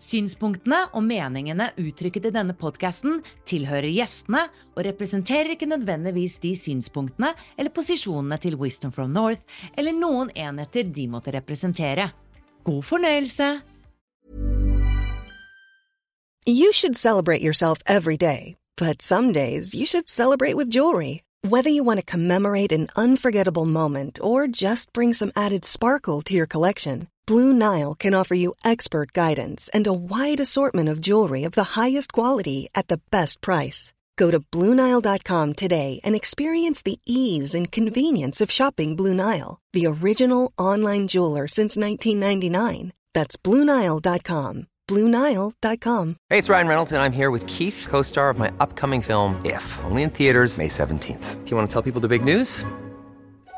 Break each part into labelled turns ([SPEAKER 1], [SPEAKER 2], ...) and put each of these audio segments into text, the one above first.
[SPEAKER 1] Synspunktene og meningene uttrykket i denne podkasten tilhører gjestene og representerer ikke nødvendigvis de synspunktene eller posisjonene til Wisdom from North eller noen enheter de måtte representere. God fornøyelse!
[SPEAKER 2] You should celebrate yourself every day, but some days you should celebrate with jewelry. Whether you want to commemorate an unforgettable moment or just bring some added sparkle to your collection, Blue Nile can offer you expert guidance and a wide assortment of jewelry of the highest quality at the best price. Go to BlueNile.com today and experience the ease and convenience of shopping Blue Nile, the original online jeweler since 1999. That's BlueNile.com. BlueNile.com.
[SPEAKER 3] Hey, it's Ryan Reynolds, and I'm here with Keith, co star of my upcoming film, If, only in theaters, May 17th. Do you want to tell people the big news?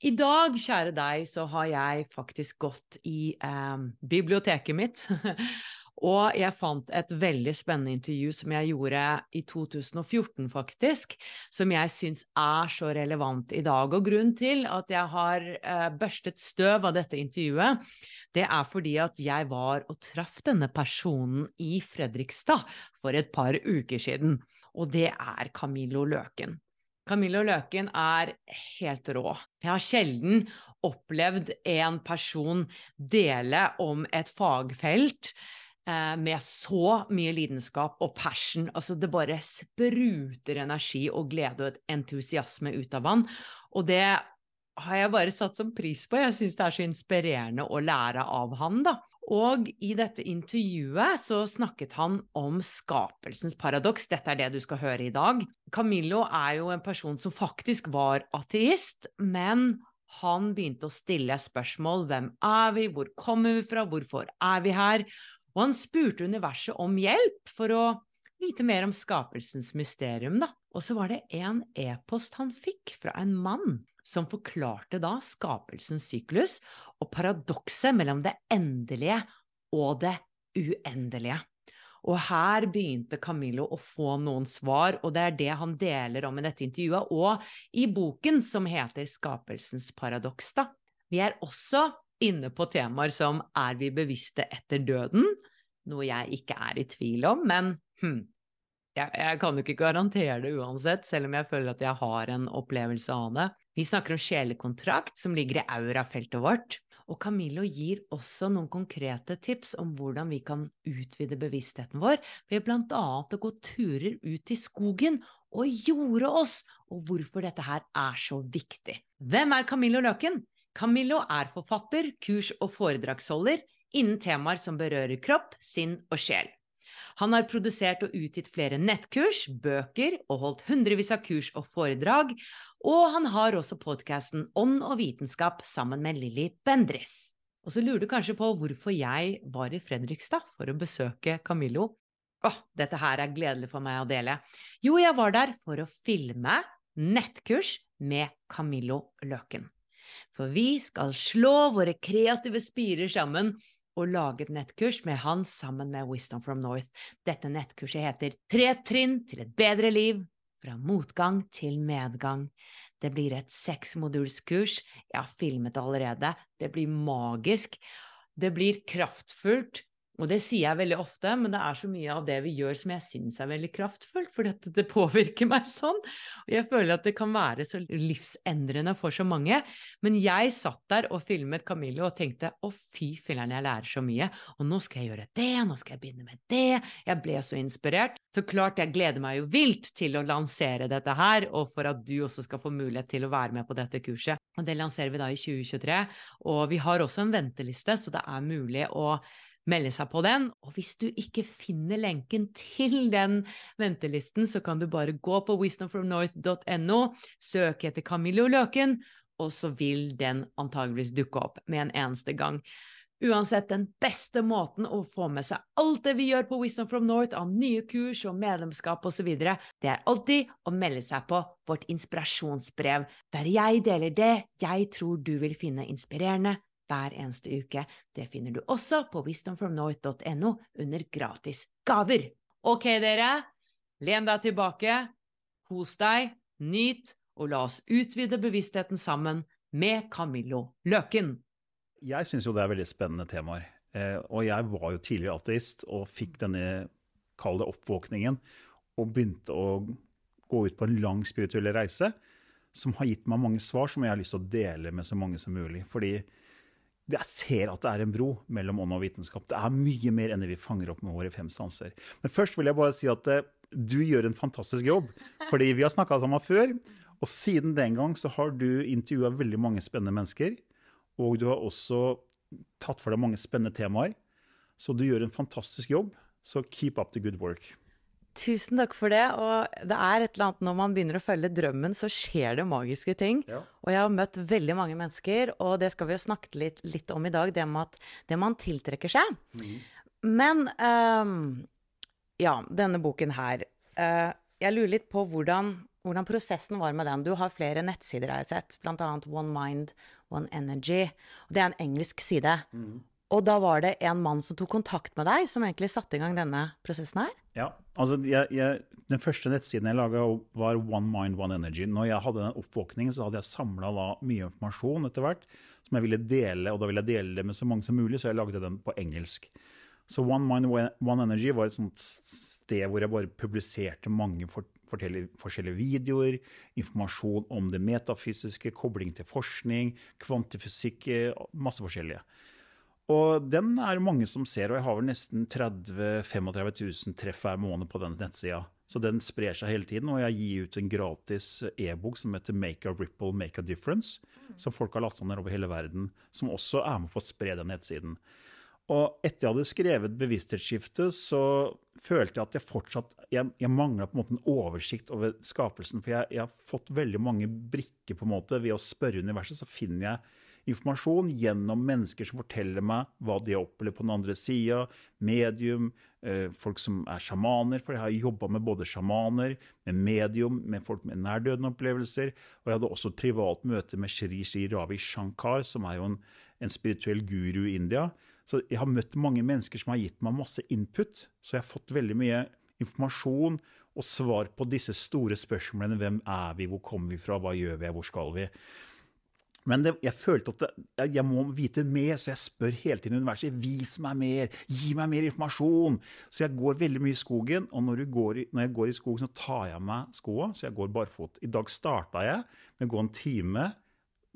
[SPEAKER 1] I dag, kjære deg, så har jeg faktisk gått i eh, biblioteket mitt. og jeg fant et veldig spennende intervju som jeg gjorde i 2014, faktisk. Som jeg syns er så relevant i dag. Og grunnen til at jeg har eh, børstet støv av dette intervjuet, det er fordi at jeg var og traff denne personen i Fredrikstad for et par uker siden. Og det er Camillo Løken. Camillo Løken er helt rå. Jeg har sjelden opplevd en person dele om et fagfelt eh, med så mye lidenskap og passion. Altså, det bare spruter energi og glede og entusiasme ut av han. Og det har jeg bare satt som pris på. Jeg syns det er så inspirerende å lære av han, da. Og i dette intervjuet så snakket han om skapelsens paradoks. Dette er det du skal høre i dag. Camillo er jo en person som faktisk var ateist, men han begynte å stille spørsmål. Hvem er vi? Hvor kommer vi fra? Hvorfor er vi her? Og han spurte universet om hjelp for å vite mer om skapelsens mysterium, da. Og så var det en e-post han fikk fra en mann som forklarte da skapelsens syklus og paradokset mellom det endelige og det uendelige. Og her begynte Camillo å få noen svar, og det er det han deler om i dette intervjuet, og i boken som heter Skapelsens paradoks. Da. Vi er også inne på temaer som er vi bevisste etter døden, noe jeg ikke er i tvil om, men hm, jeg, jeg, kan jo ikke garantere det uansett, selv om jeg føler at jeg har en opplevelse av det. Vi snakker om sjelekontrakt, som ligger i aurafeltet vårt. Og Camillo gir også noen konkrete tips om hvordan vi kan utvide bevisstheten vår ved blant annet å gå turer ut i skogen og jorde oss, og hvorfor dette her er så viktig. Hvem er Camillo Løken? Camillo er forfatter, kurs- og foredragsholder innen temaer som berører kropp, sinn og sjel. Han har produsert og utgitt flere nettkurs, bøker og holdt hundrevis av kurs og foredrag, og han har også podkasten Ånd og vitenskap sammen med Lilly Bendris. Og så lurer du kanskje på hvorfor jeg var i Fredrikstad for å besøke Camillo. Åh, dette her er gledelig for meg å dele. Jo, jeg var der for å filme nettkurs med Camillo Løken. For vi skal slå våre kreative spirer sammen og lage et nettkurs med han sammen med Wisdom from North. Dette nettkurset heter Tre trinn til et bedre liv fra motgang til medgang. Det blir et seksmodulskurs. Jeg har filmet allerede. Det blir magisk. Det blir kraftfullt. Og det sier jeg veldig ofte, men det er så mye av det vi gjør som jeg syns er veldig kraftfullt, for dette, det påvirker meg sånn. Og jeg føler at det kan være så livsendrende for så mange. Men jeg satt der og filmet Camille og tenkte å fy filler'n, jeg lærer så mye. Og nå skal jeg gjøre det, nå skal jeg begynne med det. Jeg ble så inspirert. Så klart, jeg gleder meg jo vilt til å lansere dette her, og for at du også skal få mulighet til å være med på dette kurset. Og det lanserer vi da i 2023. Og vi har også en venteliste, så det er mulig å melde seg på den. Og hvis du ikke finner lenken til den ventelisten, så kan du bare gå på wisdomfromnorth.no, søke etter Camillo Løken, og så vil den antageligvis dukke opp med en eneste gang. Uansett, den beste måten å få med seg alt det vi gjør på Wisdom from North av nye kurs og medlemskap osv., det er alltid å melde seg på vårt inspirasjonsbrev, der jeg deler det jeg tror du vil finne inspirerende, hver eneste uke. Det finner du også på wisdomfromnorth.no under gratis gaver. Ok, dere, len deg tilbake, kos deg, nyt, og la oss utvide bevisstheten sammen med Camillo Løken.
[SPEAKER 4] Jeg syns jo det er veldig spennende temaer. Eh, og jeg var jo tidligere ateist og fikk denne, kall det oppvåkningen, og begynte å gå ut på en lang spirituell reise som har gitt meg mange svar som jeg har lyst til å dele med så mange som mulig. Fordi jeg ser at det er en bro mellom ånd og vitenskap. Det er mye mer enn det vi fanger opp med våre fem sanser. Men først vil jeg bare si at uh, du gjør en fantastisk jobb. Fordi vi har snakka sammen før. Og siden den gang så har du intervjua veldig mange spennende mennesker. Og du har også tatt for deg mange spennende temaer. Så du gjør en fantastisk jobb. Så keep up the good work.
[SPEAKER 1] Tusen takk for det. Og det er et eller annet når man begynner å følge drømmen, så skjer det magiske ting. Ja. Og jeg har møtt veldig mange mennesker, og det skal vi jo snakke litt, litt om i dag, det med at det man tiltrekker seg. Mm. Men um, ja, denne boken her. Uh, jeg lurer litt på hvordan, hvordan, prosessen var med den. Du har flere nettsider, har jeg sett, bl.a. One Mind, One Energy. Og det er en engelsk side. Mm. Og da var det en mann som tok kontakt med deg, som egentlig satte i gang denne prosessen her?
[SPEAKER 4] Ja, altså jeg, jeg, Den første nettsiden jeg laga, var One Mind, One Energy. Når jeg hadde den oppvåkningen, så hadde jeg samla mye informasjon etter hvert som jeg ville dele, og da ville jeg dele det med så mange som mulig, så jeg lagde den på engelsk. Så One Mind, One Energy var et sånt sted hvor jeg bare publiserte mange for, forskjellige videoer, informasjon om det metafysiske, kobling til forskning, kvantifysikk, masse forskjellige. Og den er det mange som ser, og jeg har vel nesten 30 35 000 treff hver måned på den nettsida. Så den sprer seg hele tiden, og jeg gir ut en gratis e-bok som heter Make a Ripple, Make a Difference, som folk har lasta ned over hele verden, som også er med på å spre den nettsiden. Og etter jeg hadde skrevet bevissthetsskiftet, så følte jeg at jeg fortsatt Jeg, jeg mangla på en måte en oversikt over skapelsen. For jeg, jeg, har fått veldig mange brikker på en måte ved å spørre universet. Så finner jeg informasjon gjennom mennesker som forteller meg hva de har opplevd på den andre sida. Medium, eh, folk som er sjamaner, for jeg har jobba med både sjamaner, med medium, med folk med nærdødende opplevelser. Og jeg hadde også et privat møte med Shri Shri Ravi Shankar, som er jo en, en spirituell guru i India. Så jeg har møtt mange mennesker som har gitt meg masse input. Så jeg har fått veldig mye informasjon og svar på disse store spørsmålene. Hvem er vi, hvor kommer vi fra, hva gjør vi, hvor skal vi? Men det, jeg følte at det, jeg må vite mer, så jeg spør hele tiden universet. Vis meg mer! Gi meg mer informasjon! Så jeg går veldig mye i skogen, og når, i, når jeg går i skogen, så tar jeg av meg skoa, så jeg går barfot. I dag starta jeg med å gå en time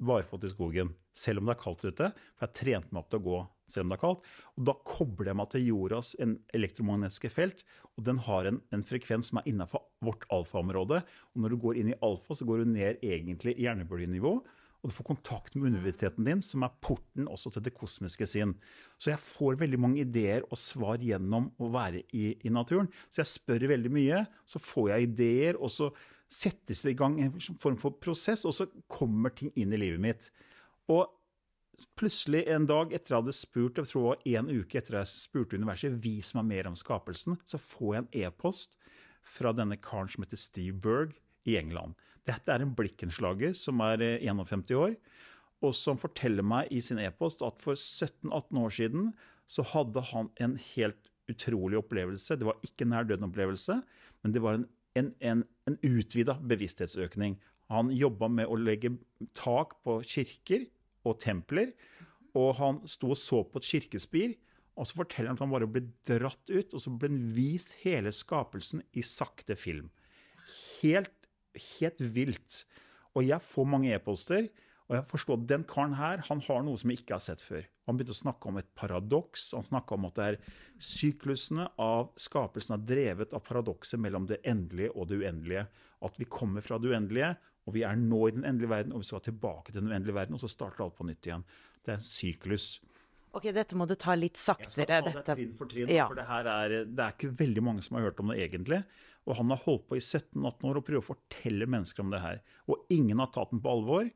[SPEAKER 4] barfot i skogen, selv om det er kaldt ute. For jeg trente meg opp til å gå selv om det er kaldt. Og da kobler jeg meg til jordas elektromagnetiske felt, og den har en, en frekvens som er innenfor vårt alfaområde. Og når du går inn i alfa, så går du ned egentlig i hjernebølgenivå og du får kontakt med universiteten din, som er porten også til det kosmiske sinn. Så jeg får veldig mange ideer og svar gjennom å være i, i naturen. Så jeg spør veldig mye, så får jeg ideer, og så settes det i gang en form for prosess, og så kommer ting inn i livet mitt. Og plutselig en dag etter jeg hadde spurt, jeg tror det var en uke etter jeg spurte universet, vis meg mer om skapelsen, så får jeg en e-post fra denne karen som heter Steve Berg i England. Dette er en blikkenslager som er 51 eh, år, og som forteller meg i sin e-post at for 17-18 år siden så hadde han en helt utrolig opplevelse. Det var ikke nær døden-opplevelse, men det var en, en, en, en utvida bevissthetsøkning. Han jobba med å legge tak på kirker og templer, og han sto og så på et kirkespir, Og så forteller han at han bare ble dratt ut, og så ble han vist hele skapelsen i sakte film. Helt, helt vilt. Og jeg får mange e-poster, og jeg forstår at den karen her han har noe som jeg ikke har sett før. Han begynte å snakke om et paradoks. Han snakka om at det er syklusene av skapelsen er drevet av paradokset mellom det endelige og det uendelige. At vi kommer fra det uendelige, og vi er nå i den endelige verden, og vi skal tilbake til den uendelige verden, og så starter alt på nytt igjen. Det er en syklus.
[SPEAKER 1] Ok, dette må du ta litt saktere.
[SPEAKER 4] Jeg skal ta det trinn for trinn,
[SPEAKER 1] Ja.
[SPEAKER 4] for det her er, det er ikke veldig mange som har hørt om det egentlig. Og han har holdt på i 17-18 år og prøver å fortelle mennesker om det her. Og ingen har tatt den på alvor.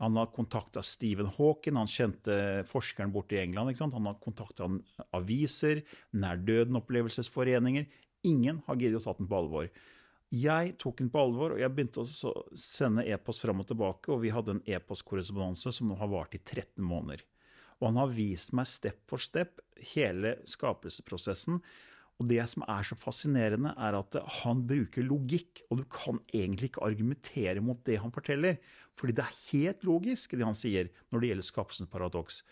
[SPEAKER 4] Han har kontakta Stephen Hawking, han kjente forskeren borte i England. Han har kontakta aviser, nær døden-opplevelsesforeninger. Ingen har giddet å ta den på alvor. Jeg tok den på alvor, og jeg begynte å sende e-post fram og tilbake. Og vi hadde en e-postkorrespondanse som nå har vart i 13 måneder. Og han har vist meg step for step hele skapelsesprosessen. Og det som er så fascinerende, er at han bruker logikk, og du kan egentlig ikke argumentere mot det han forteller. Fordi det er helt logisk, det han sier, når det gjelder skapelsens paradoks.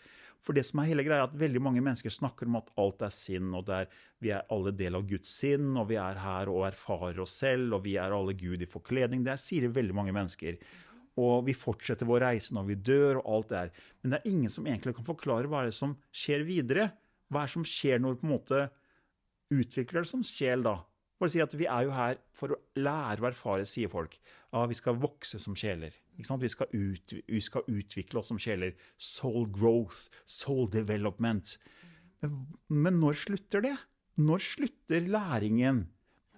[SPEAKER 4] For det som er hele greia, er at veldig mange mennesker snakker om at alt er sinn, og er, vi er alle del av Guds sinn, og vi er her og erfarer oss selv, og vi er alle Gud i forkledning. Det sier veldig mange mennesker. Og vi fortsetter vår reise når vi dør, og alt det er. Men det er ingen som egentlig kan forklare hva er det som skjer videre. Hva er det som skjer når på en måte utvikler det som sjel, da? For å si at Vi er jo her for å lære og erfare, sier folk. Ja, vi skal vokse som sjeler. Vi, skal ut, vi skal utvikle oss som sjeler. Soul growth, soul development. Men, men når slutter det? Når slutter læringen?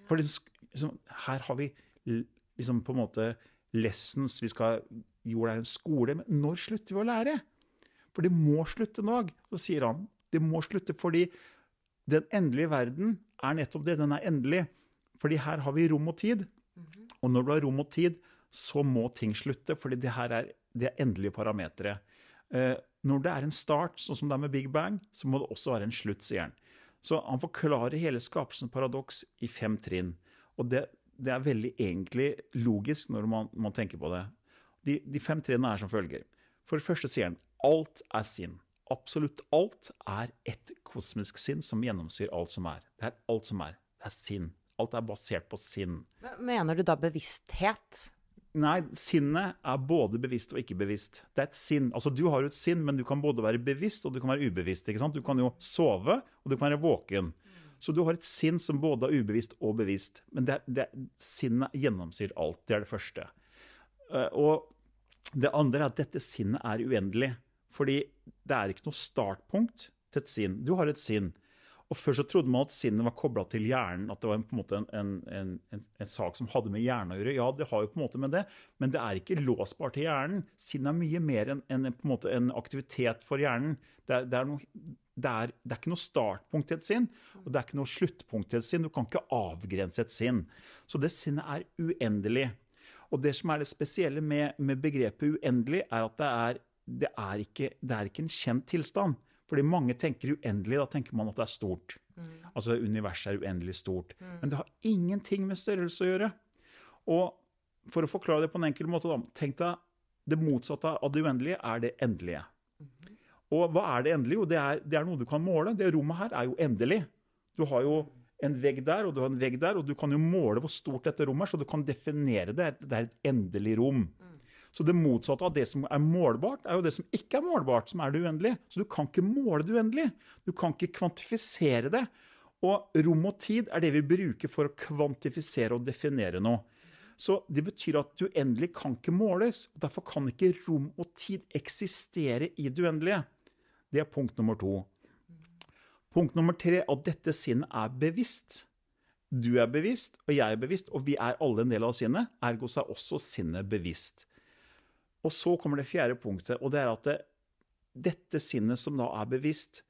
[SPEAKER 4] For det, liksom, her har vi liksom på en måte lessons, vi skal jorda er en skole, men når slutter vi å lære? For det må slutte en dag. Så sier han det må slutte fordi den endelige verden er nettopp det. Den er endelig. Fordi her har vi rom og tid. Og når du har rom og tid, så må ting slutte, fordi det her er, det er endelige parametere. Eh, når det er en start, sånn som det er med Big Bang, så må det også være en slutt, sier han. Så han forklarer hele skapelsens paradoks i fem trinn. Og det, det er veldig egentlig logisk når man, man tenker på det. De, de fem trinnene er som følger. For det første sier han alt er sinn. Absolutt alt er ett kosmisk sinn som gjennomsyrer alt som er. Det er alt som er. Det er sinn. Alt er basert på sinn.
[SPEAKER 1] Mener du da bevissthet?
[SPEAKER 4] Nei, sinnet er både bevisst og ikke bevisst. Det er et sinn. Altså, du har jo et sinn, men du kan både være bevisst og du kan være ubevisst. ikke sant? Du kan jo sove, og du kan være våken. Så du har et sinn som både er ubevisst og bevisst. Men det, det, sinnet gjennomsyrer alt. Det er det første. Eh, Og det andre er at dette sinnet er uendelig. Fordi det er ikke noe startpunkt til et sinn. Du har et sinn. Og Før så trodde man at sinnet var kobla til hjernen, at det var en, på en måte en, en, en, sak som hadde med hjernen å gjøre. Ja, det har jo på en måte med det, men det er ikke låsbart til hjernen. Sinn er mye mer enn en, en aktivitet for hjernen. Det er, det, er noe, det, er, det er ikke noe startpunkt til et sinn, og det er ikke noe sluttpunkt til et sinn. Du kan ikke avgrense et sinn. Så det sinnet er uendelig. Og det som er det spesielle med, med begrepet uendelig, er at det er, det, er ikke, det er ikke en kjent tilstand. Fordi mange tenker uendelig, da tenker man at det er stort. Altså universet er uendelig stort. Men det har ingenting med størrelse å gjøre. Og for å forklare det på en enkel måte, da, tenk deg det motsatte av det uendelige er det endelige. Og hva er det endelige? Jo, det er, det er noe du kan måle. Det rommet her er jo endelig. Du har jo en vegg der, og du har en vegg der, og du kan jo måle hvor stort dette rommet er, så du kan definere det. Det er et endelig rom. Så det motsatte av det som er målbart, er jo det som ikke er målbart, som er det uendelige. Så du kan ikke måle det uendelige. Du kan ikke kvantifisere det. Og rom og tid er det vi bruker for å kvantifisere og definere noe. Så det betyr at det uendelige kan ikke måles. og Derfor kan ikke rom og tid eksistere i det uendelige. Det er punkt nummer to. Punkt nummer tre at dette sinnet er bevisst. Du er bevisst, og jeg er bevisst, og vi er alle en del av sinnet. Ergo er også sinnet bevisst. Og så kommer det fjerde punktet, og det er at det, dette sinnet som da er bevisst,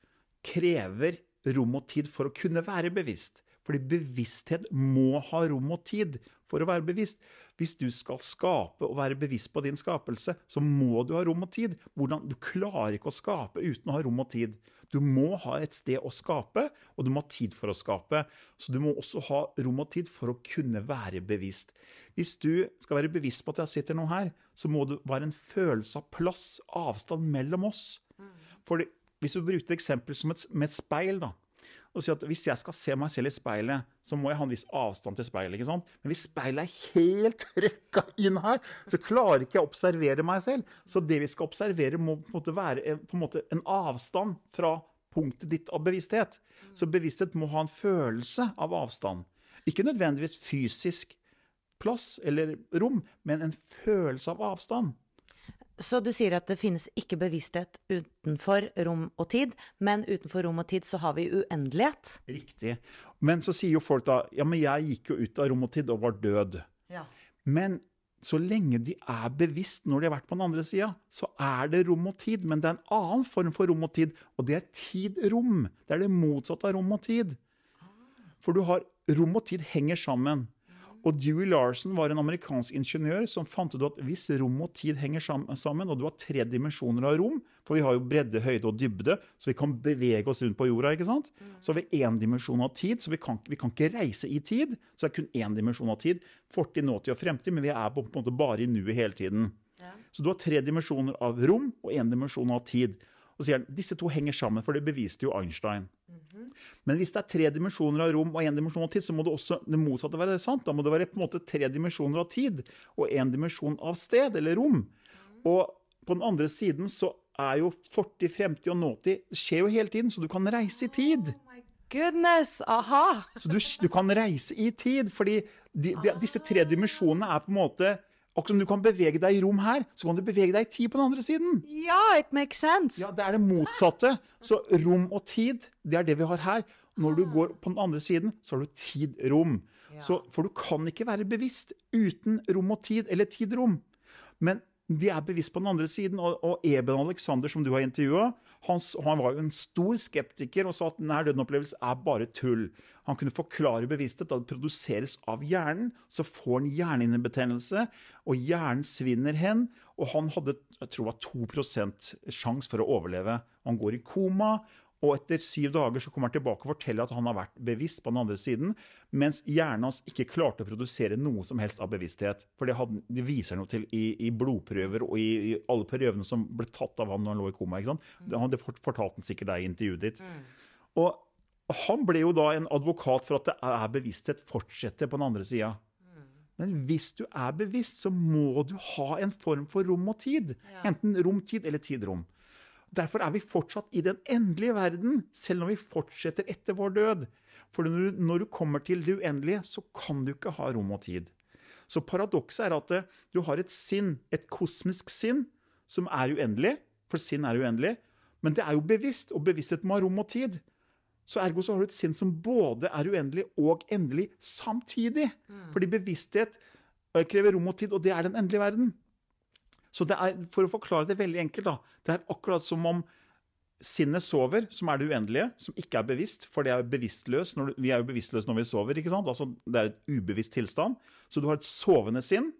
[SPEAKER 4] krever rom og tid for å kunne være bevisst. Fordi bevissthet må ha rom og tid for å være bevisst. Hvis du skal skape og være bevisst på din skapelse, så må du ha rom og tid. Hvordan? Du klarer ikke å skape uten å ha rom og tid. Du må ha et sted å skape, og du må ha tid for å skape. Så du må også ha rom og tid for å kunne være bevisst. Hvis du skal være bevisst på at jeg sitter nå her, så må det være en følelse av plass, avstand mellom oss. For hvis du bruker et eksempel som et, med et speil, da, og sier at hvis jeg skal se meg selv i speilet, så må jeg ha en viss avstand til speilet. ikke sant? Men hvis speilet er helt trykka inn her, så klarer ikke jeg å observere meg selv. Så det vi skal observere, må på en måte være på en, måte en avstand fra punktet ditt av bevissthet. Så bevissthet må ha en følelse av avstand. Ikke nødvendigvis fysisk plass eller rom, men en følelse av avstand.
[SPEAKER 1] Så du sier at det finnes ikke bevissthet utenfor rom og tid, men utenfor rom og tid så har vi uendelighet?
[SPEAKER 4] Riktig. Men så sier jo folk da ja, men jeg gikk jo ut av rom og tid og var død.
[SPEAKER 1] Ja.
[SPEAKER 4] Men så lenge de er bevisst når de har vært på den andre sida, så er det rom og tid. Men det er en annen form for rom og tid, og det er tid-rom. Det er det motsatte av rom og tid. For du har rom og tid henger sammen. Og Dewey Larson var en amerikansk ingeniør som fant ut at hvis rom og tid henger sammen, og du har tre dimensjoner av rom, for vi har jo bredde, høyde og dybde, så vi kan bevege oss rundt på jorda, ikke sant? Så har vi én dimensjon av tid, så vi kan, vi kan, ikke reise i tid. Så det er kun én dimensjon av tid. Fortid, nåtid og fremtid, men vi er på, en måte bare i nuet hele tiden. Så du har tre dimensjoner av rom og én dimensjon av tid. Og så sier han disse to henger sammen, for det beviste jo Einstein. Mm -hmm. Men hvis det er tre dimensjoner av rom og én dimensjon av tid, så må det også det motsatte være sant. Da må det være på en måte tre dimensjoner av tid og én dimensjon av sted, eller rom. Mm. Og på den andre siden så er jo fortid, fremtid og nåtid Det skjer jo hele tiden, så du kan reise i tid. Oh my
[SPEAKER 1] goodness, aha!
[SPEAKER 4] Så du, du kan reise i tid, fordi de, de, disse tre dimensjonene er på en måte Akkurat som du kan bevege deg i rom her, så kan du bevege deg i tid på den andre siden.
[SPEAKER 1] Ja, it makes sense.
[SPEAKER 4] Ja, Det er det motsatte. Så rom og tid, det er det vi har her. Når du går på den andre siden, så har du tid-rom. Ja. For du kan ikke være bevisst uten rom og tid, eller tid-rom. Men de er bevisst på den andre siden. Og, og Eben Alexander, som du har intervjua, han, han, var jo en stor skeptiker og sa at nær døden-opplevelse er bare tull. Han kunne forklare bevissthet da det produseres av hjernen. Så får han hjernehinnebetennelse, og hjernen svinner hen. Og han hadde jeg tror det var 2% sjanse for å overleve. Han går i koma, og etter syv dager så kommer han tilbake og forteller at han har vært bevisst på den andre siden, mens hjernen hans ikke klarte å produsere noe som helst av bevissthet. For det, hadde, det viser noe til i, i blodprøver og i, i, alle prøvene som ble tatt av ham når han lå i koma. ikke sant? Mm. Det fortalt han sikkert deg i intervjuet ditt. Mm. Og han ble jo da en advokat for at det er bevissthet fortsetter på den andre sida. Mm. Men hvis du er bevisst, så må du ha en form for rom og tid. Ja. Enten rom-tid eller tid-rom. Derfor er vi fortsatt i den endelige verden, selv når vi fortsetter etter vår død. For når du kommer til det uendelige, så kan du ikke ha rom og tid. Så paradokset er at eh, du har et sinn, et kosmisk sinn, som er uendelig, for sinn er uendelig, men det er jo bevisst, og bevissthet må ha rom og tid. Så ergo så har du et sinn som både er uendelig og endelig samtidig. Mm. Fordi bevissthet eh, krever rom og tid, og det er den endelige verden. Så det er, for å forklare det veldig enkelt, da, det er akkurat som om sinnet sover, som er det uendelige, som ikke er bevisst, for det er bevisstløs. Du, vi er jo bevisstløse når vi sover. ikke sant? Altså, det er et ubevisst tilstand. Så du har et sovende sinn.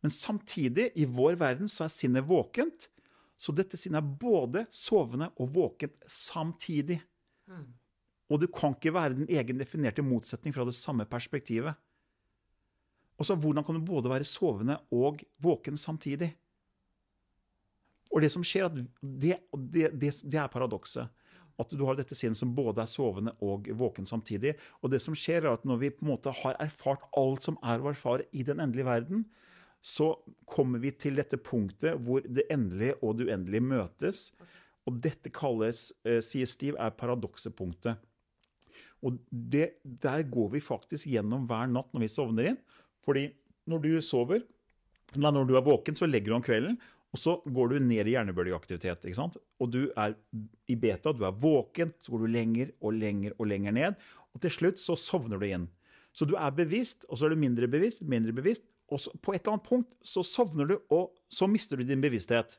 [SPEAKER 4] Men samtidig, i vår verden, så er sinnet våkent. Så dette sinnet er både sovende og våkent samtidig. Mm. Og du kan ikke være den egen definerte motsetning fra det samme perspektivet. Og så Hvordan kan du både være sovende og våken samtidig? Og det som skjer, det, det, det, det er paradokset. At du har dette sinnet som både er sovende og våken samtidig. Og det som skjer, er at når vi på en måte har erfart alt som er å erfare i den endelige verden, så kommer vi til dette punktet hvor det endelige og det uendelige møtes. Og dette kalles, eh, sier Steve, er paradoksepunktet. Og det, der går vi faktisk gjennom hver natt når vi sovner inn. Fordi når du sover, når du er våken, så legger du om kvelden, og så går du ned i hjernebølgeaktivitet. ikke sant? Og du er i beta, du er våken, så går du lenger og lenger og lenger ned. Og til slutt så sovner du inn. Så du er bevisst, og så er du mindre bevisst, mindre bevisst. Og så, på et eller annet punkt så sovner du, og så mister du din bevissthet.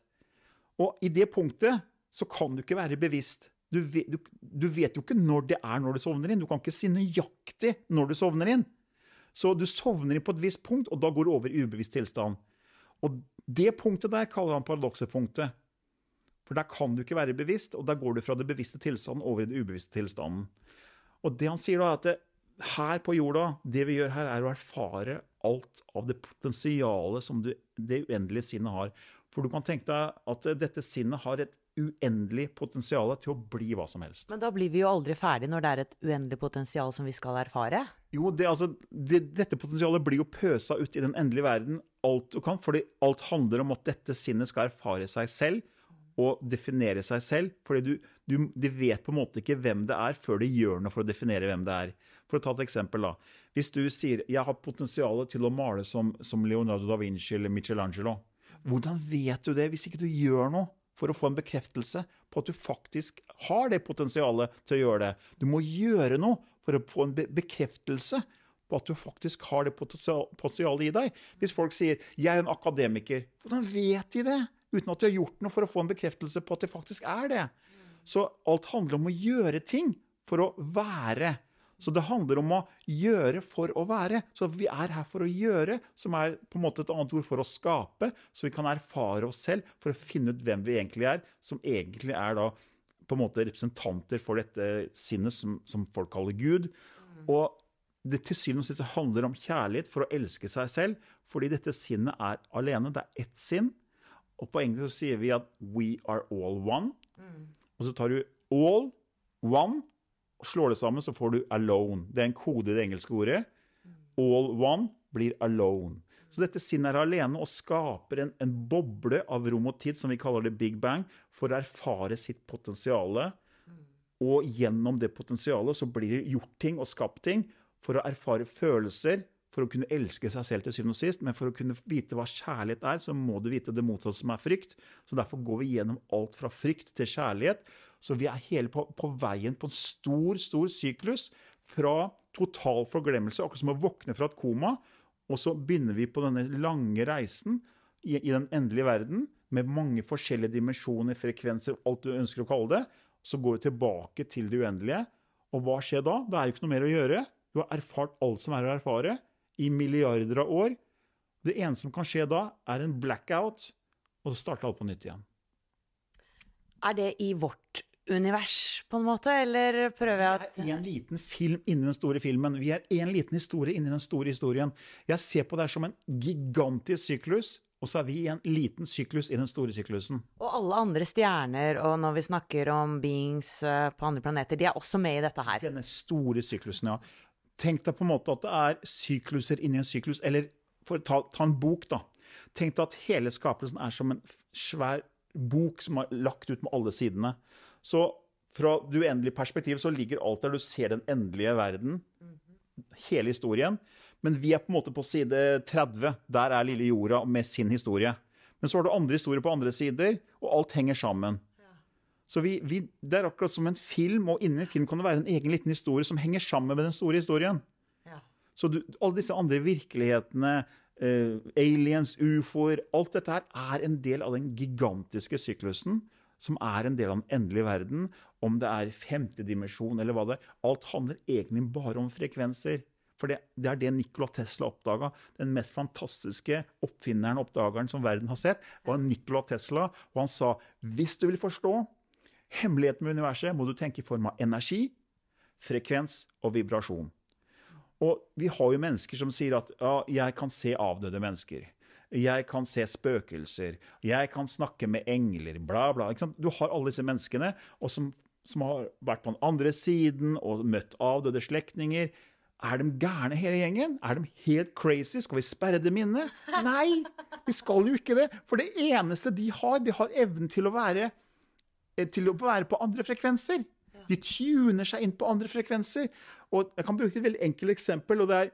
[SPEAKER 4] Og i det punktet så kan du ikke være bevisst. Du vet, du, du vet jo ikke når det er når du sovner inn. Du kan ikke si nøyaktig når du sovner inn. Så du sovner inn på et visst punkt, og da går du over i ubevisst tilstand. Og det punktet der kaller han paradoksepunktet. For der kan du ikke være bevisst, og der går du fra det bevisste tilstanden over i det ubevisste tilstanden. Og det han sier da, er at det, her på jorda, det vi gjør her, er å erfare alt av det potensialet som du, det uendelige sinnet har. For du kan tenke deg at eh, dette sinnet har et uendelig potensial til å bli hva som helst.
[SPEAKER 1] Men da blir vi jo aldri ferdig når det er et uendelig potensial som vi skal erfare.
[SPEAKER 4] Jo, det, altså, det, dette potensialet blir jo pøsa ut i den endelige verden alt du kan, fordi alt handler om at dette sinnet skal erfare seg selv og definere seg selv. fordi du, vet på en måte ikke hvem det er før de gjør noe for å definere hvem det er. For å ta et eksempel, da. Hvis du sier 'jeg har potensial til å male som, som Leonardo da Vinci eller Michelangelo', hvordan vet du det hvis ikke du gjør noe? for å få en bekreftelse på at du faktisk har det potensialet til å gjøre det. Du må gjøre noe for å få en bekreftelse på at du faktisk har det potensialet i deg. Hvis folk sier 'jeg er en akademiker', hvordan vet de det? Uten at de har gjort noe for å få en bekreftelse på at de faktisk er det. Så alt handler om å gjøre ting for å være. Så det handler om å gjøre for å være. Så vi er her for å gjøre, som er på en måte et annet ord for å skape. Så vi kan erfare oss selv for å finne ut hvem vi egentlig er, som egentlig er da på en måte representanter for dette sinnet som, som folk kaller Gud. Og det til syvende og sist handler om kjærlighet for å elske seg selv, fordi dette sinnet er alene. Det er ett sinn. Og på engelsk så sier vi at 'we are all one'. Mm. Og så tar du 'all', 'one', slår det sammen, så får du 'alone'. Det er en kode i det engelske ordet. All one blir 'alone'. Så dette sinnet er alene og skaper en, en, boble av rom og tid, som vi kaller det big bang, for å erfare sitt potensial. Og gjennom det potensialet så blir det gjort ting og skapt ting for å erfare følelser, for å kunne elske seg selv til syvende og sist. Men for å kunne vite hva kjærlighet er, så må du vite det motsatte, som er frykt. Så derfor går vi gjennom alt fra frykt til kjærlighet. Så vi er hele på, på veien på en stor, stor syklus fra total forglemmelse, akkurat som å våkne fra et koma, og så begynner vi på denne lange reisen i, i den endelige verden med mange forskjellige dimensjoner, frekvenser, alt du ønsker å kalle det. Så går du tilbake til det uendelige. Og hva skjer da? Det er jo ikke noe mer å gjøre. Du har erfart alt som er å erfare i milliarder av år. Det eneste som kan skje da, er en blackout, og så starter alt på nytt igjen.
[SPEAKER 1] Er det i vårt univers, på en måte, eller prøver jeg at
[SPEAKER 4] Vi er en liten film inni den store filmen. Vi er en liten historie inni den store historien. Jeg ser på det som en gigantisk syklus, og så er vi i en liten syklus i den store syklusen.
[SPEAKER 1] Og alle andre stjerner, og når vi snakker om beings eh, på andre planeter, de er også med i dette her?
[SPEAKER 4] Denne store syklusen, ja. Tenk deg på en måte at det er sykluser inni en syklus, eller for å ta, ta en bok, da. Tenk deg at hele skapelsen er som en svær bok som er lagt ut med alle sidene. Så fra det uendelige perspektivet så ligger alt der du ser den endelige verden. Hele historien. Men vi er på en måte på side 30. Der er lille jorda med sin historie. Men så har du andre historier på andre sider, og alt henger sammen. Så vi, vi, Det er akkurat som en film, og inni en film kan det være en egen liten historie som henger sammen med den store historien. Ja. Så du, alle disse andre virkelighetene, uh, aliens, ufoer Alt dette her er en del av den gigantiske syklusen som er en del av den endelige verden. Om det er femte dimensjon eller hva det er. Alt handler egentlig bare om frekvenser. For det, det er det Nikola Tesla oppdaga. Den mest fantastiske oppfinneren og oppdageren som verden har sett, var Nikola Tesla. Og han sa hvis du vil forstå hemmeligheten med universet, må du tenke i form av energi, frekvens og vibrasjon. Og vi har jo mennesker som sier at ja, jeg kan se avdøde mennesker. Jeg kan se spøkelser. Jeg kan snakke med engler. Bla, bla. Du har alle disse menneskene og som, som har vært på den andre siden og møtt avdøde slektninger. Er de gærne hele gjengen? Er de helt crazy? Skal vi sperre dem inne? Nei, vi skal jo ikke det. For det eneste de har, de har evnen til å være, eh, til å være på andre frekvenser. De tuner seg inn på andre frekvenser. Og Jeg kan bruke et veldig enkelt eksempel. og det er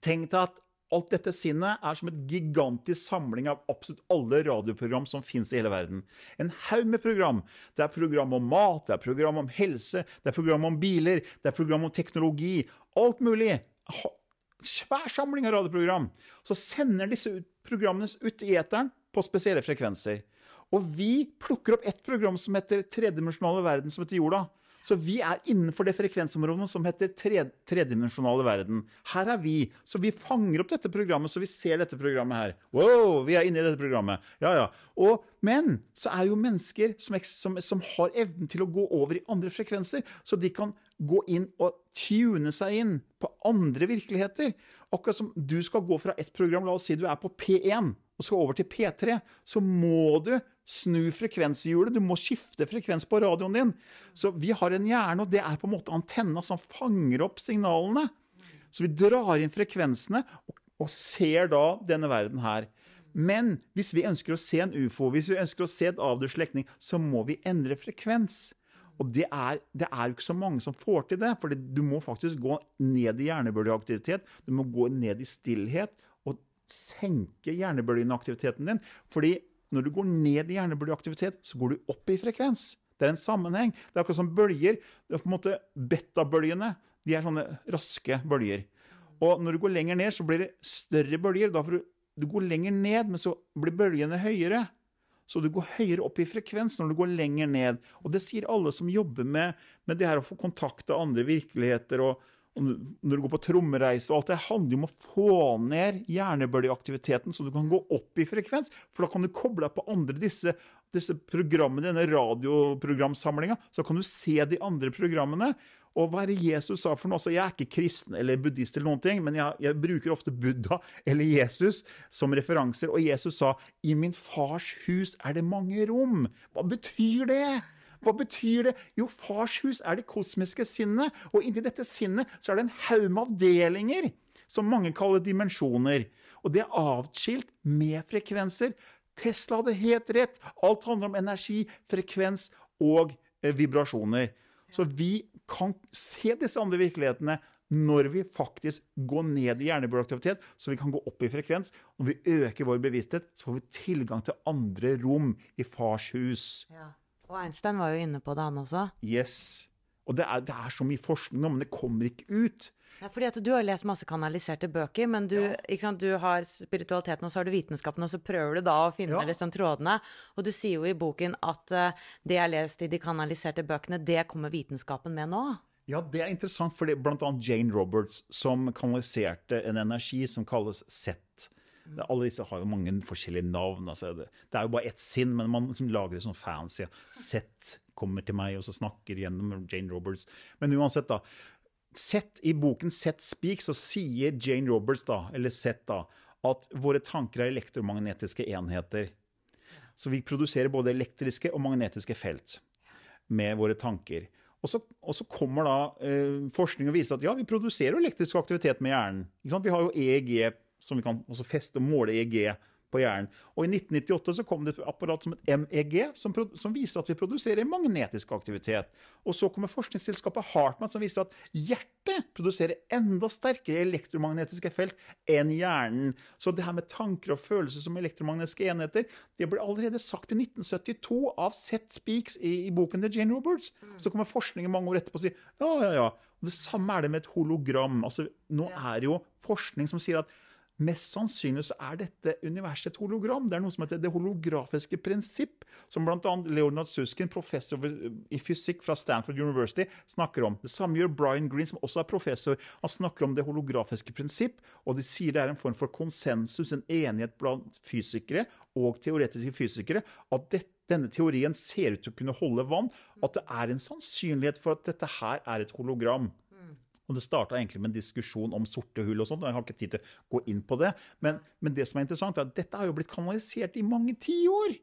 [SPEAKER 4] Tenk deg at Alt dette sinnet er som et gigantisk samling av absolutt alle radioprogram som fins i hele verden. En haug med program. Det er program om mat, det er program om helse, det er program om biler, det er program om teknologi. Alt mulig. Svær samling av radioprogram. Så sender disse programmene ut i eteren på spesielle frekvenser. Og vi plukker opp ett program som heter Tredimensjonale verden, som heter Jorda. Så vi er innenfor det frekvensområdet som heter tre, tredimensjonale verden. Her er vi. Så vi fanger opp dette programmet, så vi ser dette programmet her. Wow, vi er inne i dette programmet. Ja, ja. Og, men så er jo mennesker som, som, som har evnen til å gå over i andre frekvenser, så de kan gå inn og tune seg inn på andre virkeligheter. Akkurat som du skal gå fra ett program, la oss si du er på P1, og skal over til P3, så må du snu frekvenshjulet. Du må skifte frekvens på radioen din. Så vi har en hjerne, og det er på en måte antenna som fanger opp signalene. Så vi drar inn frekvensene og, og ser da denne verden her. Men hvis vi ønsker å se en ufo, hvis vi ønsker å se et avdød slektning, så må vi endre frekvens. Og det er, det er jo ikke så mange som får til det, for du må faktisk gå ned i hjernebølgeaktivitet. Du må gå ned i stillhet og senke hjernebølgeaktiviteten din. Fordi når du går ned i hjernebølgeaktivitet, så går du opp i frekvens. Det er en sammenheng. Det er akkurat som bølger. Det er på en måte Betabølgene de er sånne raske bølger. Og når du går lenger ned, så blir det større bølger. Da får du, du går lenger ned, men så blir bølgene høyere. Så du går høyere opp i frekvens når du går lenger ned. Og det sier alle som jobber med, med det her å få kontakt av andre virkeligheter. og, når du går på trommereise og alt det handler jo om å få ned hjernebølgeaktiviteten, så du kan gå opp i frekvens. For da kan du koble deg på andre disse, disse programmene, denne radioprogramsamlinga. Så kan du se de andre programmene. Og hva er det Jesus sa for noe? Altså, jeg er ikke kristen eller buddhist, eller noen ting, men jeg, jeg, bruker ofte Buddha eller Jesus som referanser. Og Jesus sa 'I min fars hus er det mange rom'. Hva betyr det? Hva betyr det? Jo, fars hus er det kosmiske sinnet, og inni dette sinnet så er det en haug med avdelinger, som mange kaller dimensjoner. Og det er avskilt med frekvenser. Tesla hadde helt rett. Alt handler om energi, frekvens og eh, vibrasjoner. Så vi kan se disse andre virkelighetene når vi faktisk går ned i hjernebølgeaktivitet, så vi kan gå opp i frekvens. Når vi øker vår bevissthet, så får vi tilgang til andre rom i fars hus. Ja.
[SPEAKER 1] Og Einstein var jo inne på det, han også.
[SPEAKER 4] Yes. Og det er, det er så mye forskning nå, men det kommer ikke ut.
[SPEAKER 1] Ja, fordi at Du har lest masse kanaliserte bøker, men du, ja. du, har spiritualiteten og så har du vitenskapen, og så prøver du da å finne ja. disse trådene. Og du sier jo i boken at uh, det jeg har lest i de kanaliserte bøkene, det kommer vitenskapen med nå.
[SPEAKER 4] Ja, det er interessant, for det er bl.a. Jane Roberts som kanaliserte en energi som kalles sett. Alle disse har jo mange forskjellige navn. Altså det, det, er jo bare ett sinn, men man liksom lager det sånn fancy. Sett kommer til meg, og så snakker gjennom Jane Roberts. Men uansett, da. Sett I boken Sett Speak så sier Jane Roberts, da, eller Sett, da, at våre tanker er elektromagnetiske enheter. Så vi produserer både elektriske og magnetiske felt med våre tanker. Og så, og så kommer da eh, forskning og viser at ja, vi produserer elektrisk aktivitet med hjernen. Vi har jo EEG, som vi kan også feste og måle EEG på hjernen. Og I 1998 så kom det et apparat som et MEG, som, som, viser at vi produserer magnetisk aktivitet. Og så kommer forskningsselskapet Hartmann, som viser at hjertet produserer enda sterkere elektromagnetiske felt enn hjernen. Så det her med tanker og følelser som elektromagnetiske enheter, det ble allerede sagt i 1972 av Seth Speaks i, i boken til Jane Roberts. Så kommer forskningen mange år etterpå og sier ja, ja, ja. Og det samme er det med et hologram. Altså, nå er det jo forskning som sier at Mest sannsynlig så er dette universet et hologram. Det er noe som heter det holografiske prinsipp, som bl.a. Leonard Suskin, professor i fysikk fra Stanford University, snakker om. Det samme gjør Brian Green, som også er professor. Han snakker om det holografiske prinsipp, og de sier det er en form for konsensus, en enighet blant fysikere og teoretiske fysikere, at dette denne teorien ser ut til å kunne holde vann, at det er en sannsynlighet for at dette her er et hologram. Og Det starta egentlig med en diskusjon om sorte hull og sånt. Jeg har ikke tid til å gå inn på det. Men, men, det som er interessant, er at dette har jo blitt kanalisert i mange tiår.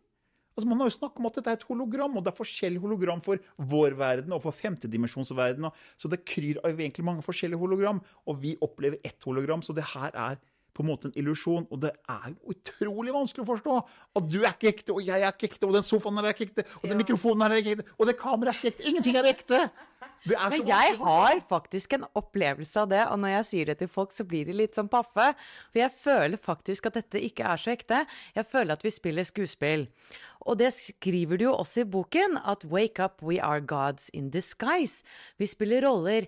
[SPEAKER 4] Altså, man har jo snakket om at dette er et hologram, og det er forskjellig hologram for vår verden og for femtedimensjonsverdenen. Så det kryr av egentlig mange forskjellige hologram, og vi opplever ett hologram. Så det her er på en måte en illusjon. Og det er jo utrolig vanskelig å forstå at du er ikke ekte, og jeg er ikke ekte, og den sofaen her er ikke ekte, og den mikrofonen her er ikke ekte, og det kameraet er ikke ekte. Ingenting er ekte!
[SPEAKER 1] Er Men jeg har faktisk en opplevelse av det, og når jeg sier det til folk, så blir de litt sånn paffe. For jeg føler faktisk at dette ikke er så ekte. Jeg føler at vi spiller skuespill. Og det skriver du jo også i boken, at 'Wake up, we are gods in disguise'. Vi spiller roller.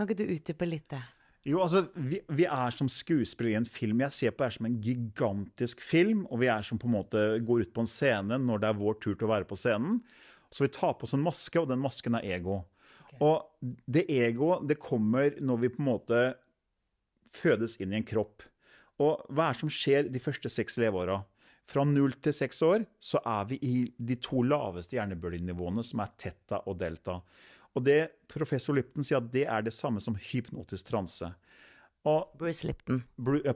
[SPEAKER 1] Kan ikke du utdype litt det?
[SPEAKER 4] Jo, altså, vi, vi, er som skuespillere i en film. Jeg ser på det som en gigantisk film. Og vi er som på en måte går ut på en scene når det er vår tur til å være på scenen. Så vi tar på oss en maske, og den masken er ego. Okay. Og det egoet, det kommer når vi på en måte fødes inn i en kropp. Og hva er det som skjer de første seks leveåra? Fra null til seks år så er vi i de to laveste hjernebølgenivåene, som er teta og delta. Og det professor Lipton sier at det er det samme som hypnotisk transe.
[SPEAKER 1] Og, Bruce Lipton.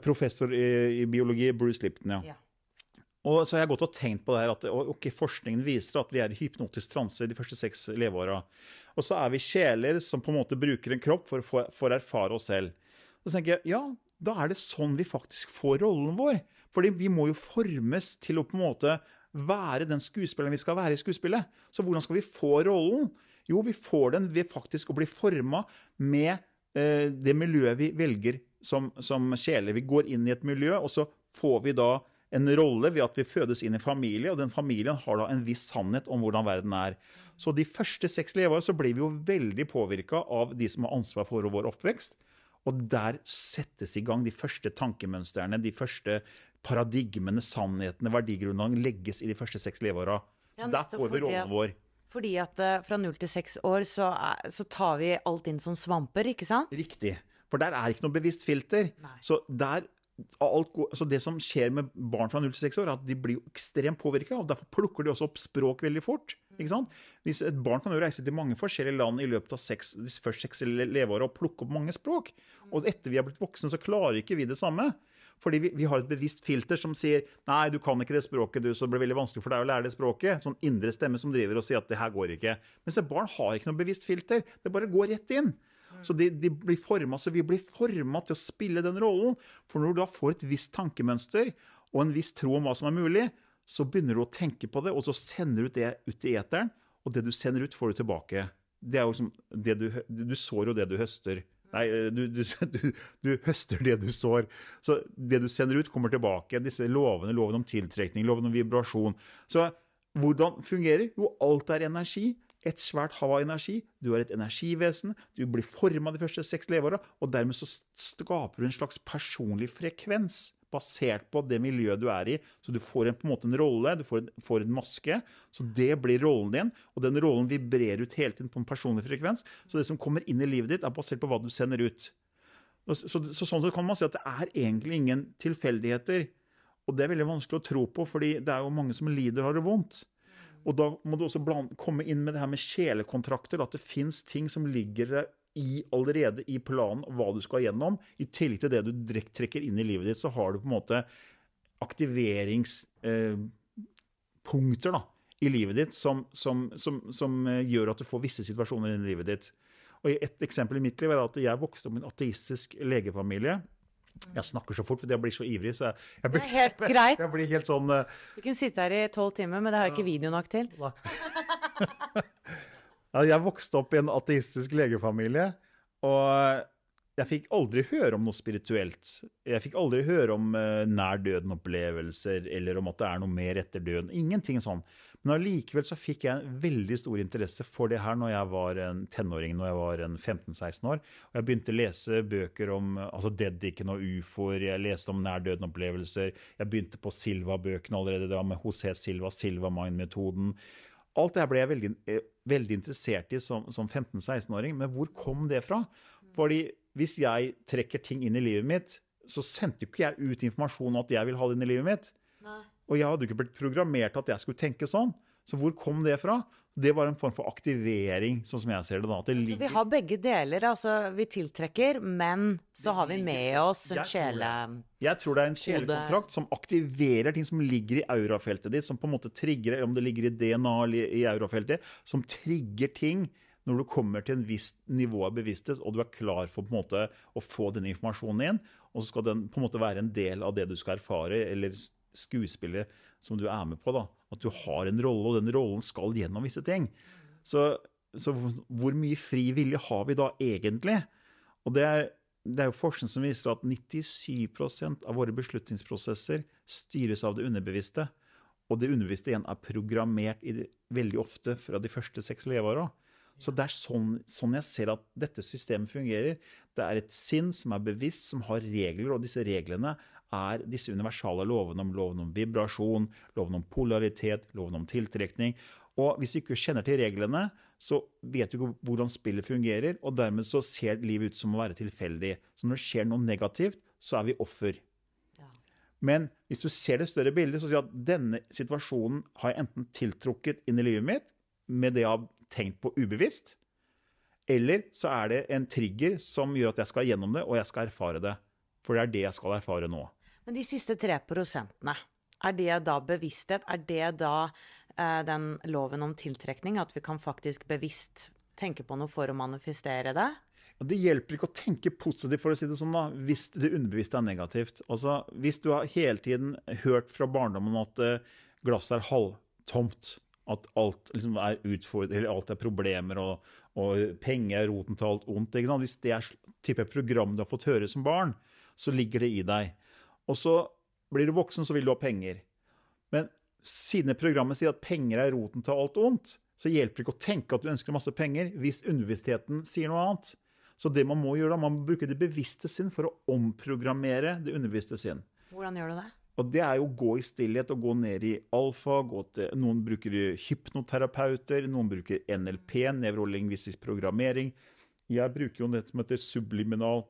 [SPEAKER 4] Professor i, i, biologi, Bruce Lipton, ja. ja. Og så har jeg gått og tenkt på det her, at okay, Forskningen viser at vi er i hypnotisk transe de første seks leveåra. Og så er vi sjeler som på en måte bruker en kropp for å få erfare oss selv. Og så tenker jeg, ja, da er det sånn vi faktisk får rollen vår. Fordi vi må jo formes til å på en måte være den skuespilleren vi skal være i skuespillet. Så hvordan skal vi få rollen? Jo, vi får den ved faktisk å bli forma med eh, det miljøet vi velger som, som sjeler. Vi går inn i et miljø, og så får vi da en rolle ved at vi fødes inn i familie, og den familien har da en viss sannhet om hvordan verden er. Så de første seks leveår så blir vi jo veldig påvirka av de som har ansvar for vår oppvekst. Og der settes i gang de første tankemønstrene, de første paradigmene, sannhetene, verdigrunnlagene legges i de første seks leveåra. Ja, der får vi rollen vår.
[SPEAKER 1] Fordi at uh, fra null til seks år så, så, tar vi alt inn som svamper, ikke sant?
[SPEAKER 4] Riktig. For der er ikke noe bevisst filter. Nei. Så der Alt, altså det som skjer med barn fra 0 til 6 år, er at de blir ekstremt påvirka. Derfor plukker de også opp språk veldig fort. Hvis Et barn kan jo reise til mange forskjellige land i løpet av seks, de første seks leveåra og plukke opp mange språk. Og etter vi er blitt voksne, så klarer ikke vi det samme. Fordi vi, vi, har et bevisst filter som sier nei, du kan ikke det språket, du, så det blir veldig vanskelig for deg å lære det språket. Sånn indre stemme som driver og sier at det her går ikke. Mens et barn har ikke noe bevisst filter. Det bare går rett inn. Så de, de blir formet, så vi blir forma til å spille den rollen. For når du da får et visst tankemønster og en viss tro om hva som er mulig, så begynner du å tenke på det, og så sender du det ut i eteren. Og det du sender ut, får du tilbake. Det er jo som det du, du sår og det du høster. Nei, eh, du, du, du, du, høster det du sår. Så det du sender ut, kommer tilbake. Disse lovene, loven om tiltrekning, loven om vibrasjon. Så hvordan fungerer? Jo, alt er energi. Et svært hav av energi. Du er et energivesen. Du blir forma de første seks leveåra, og dermed så skaper du en slags personlig frekvens basert på det miljøet du er i. Så du får en, på en måte en rolle, du får en, får en, maske. Så det blir rollen din, og den rollen vibrerer ut hele tiden på en personlig frekvens. Så det som kommer inn i livet ditt, er basert på hva du sender ut. Så, så, så sånn sett kan man si at det er egentlig ingen tilfeldigheter. Og det er veldig vanskelig å tro på, fordi det er jo mange som lider og har det vondt. Og da må du også blande, komme inn med det her med kjelekontrakter, at det fins ting som ligger der i, allerede i planen hva du skal gjennom. I tillegg til det du trekker inn i livet ditt, så har du på en måte aktiveringspunkter eh, i livet ditt som, som, som, som, eh, gjør at du får visse situasjoner i livet ditt. Og Et eksempel i mitt liv er at jeg vokste opp i en ateistisk legefamilie. Jeg snakker så fort fordi jeg blir så ivrig. så jeg, jeg blir,
[SPEAKER 1] det er helt greit.
[SPEAKER 4] Jeg blir helt sånn... Uh,
[SPEAKER 1] du kunne sitte her i tolv timer, men det har jeg ikke video nok til.
[SPEAKER 4] ja, jeg vokste opp i en ateistisk legefamilie. Og jeg fikk aldri høre om noe spirituelt. Jeg fikk aldri høre om uh, nær døden-opplevelser eller om at det er noe mer etter døden. Ingenting sånn. Men allikevel så fikk jeg en veldig stor interesse for det her når jeg var en tenåring, når jeg var en 15-16 år. Og jeg begynte å lese bøker om altså Dedican og ufoer, jeg leste om nær døden-opplevelser. Jeg begynte på Silva-bøkene allerede da, med José Silva, Silva Mind-metoden. Alt det her ble jeg veldig, eh, veldig interessert i som, som 15-16-åring. Men hvor kom det fra? Fordi hvis jeg trekker ting inn i livet mitt, så sendte jo ikke jeg ut informasjon om at jeg vil ha det inn i livet mitt. Nei. Og jeg hadde ikke blitt programmert at jeg skulle tenke sånn. Så hvor kom det fra? Det var en form for aktivering, sånn som jeg ser det da. Det
[SPEAKER 1] ligger... Vi har begge deler. Altså, vi tiltrekker, men så har vi med oss en sjele...
[SPEAKER 4] Jeg tror det er en sjelekontrakt som aktiverer ting som ligger i aurafeltet ditt, som på en måte trigger, om det ligger i DNA eller i aurafeltet, som trigger ting når du kommer til en viss nivå av bevissthet, og du er klar for på en måte å få den informasjonen inn, og så skal den på en måte være en del av det du skal erfare, eller skuespillet som du er med på. da, At du har en rolle, og den rollen skal gjennom visse ting. Så, så hvor mye fri vilje har vi da egentlig? Og det er, det er jo forskning som viser at 97% av våre beslutningsprosesser styres av det underbevisste. Og det underbevisste igjen er programmert i veldig ofte fra de første seks leveåra. Så det er sånn, sånn, jeg ser at dette systemet fungerer. Det er et sinn som er bevisst, som har regler, og disse reglene er disse universale lovene om loven om vibrasjon, loven om polaritet, loven om tiltrekning. Og hvis du ikke kjenner til reglene, så vet du ikke hvordan spillet fungerer, og dermed så ser livet ut som å være tilfeldig. Så når det skjer noe negativt, så er vi offer. Men hvis du ser det større bildet, så sier du at denne situasjonen har jeg enten tiltrukket inn i livet mitt med det jeg har tenkt på ubevisst, eller så er det en trigger som gjør at jeg skal gjennom det, og jeg skal erfare det. For det er det jeg skal erfare nå.
[SPEAKER 1] Men de siste tre prosentene, er det da bevissthet? Er det da eh, den loven om tiltrekning, at vi kan faktisk bevisst tenke på noe for å manifestere det?
[SPEAKER 4] Det hjelper ikke å tenke positivt, for å si det sånn, da, hvis det underbevisste er negativt. Altså, Hvis du har hele tiden hørt fra barndommen at uh, glasset er halvtomt, at alt liksom er utfordret, eller alt er problemer, og, og penger er roten til alt ondt Hvis det er type program du har fått høre som barn, så ligger det i deg. Og så blir du voksen, så vil du ha penger. Men siden programmet sier at penger er roten til alt ondt, så hjelper det ikke å tenke at du ønsker masse penger, hvis underbevisstheten sier noe annet. Så det man må gjøre da, man må bruke det bevisste sinn for å omprogrammere det underbevisste sinn.
[SPEAKER 1] Hvordan gjør du det?
[SPEAKER 4] Og det er jo å gå i stillhet og gå ned i alfa. Til, noen bruker hypnoterapeuter, noen bruker NLP, nevrolingvistisk programmering. Jeg bruker jo det som heter subliminal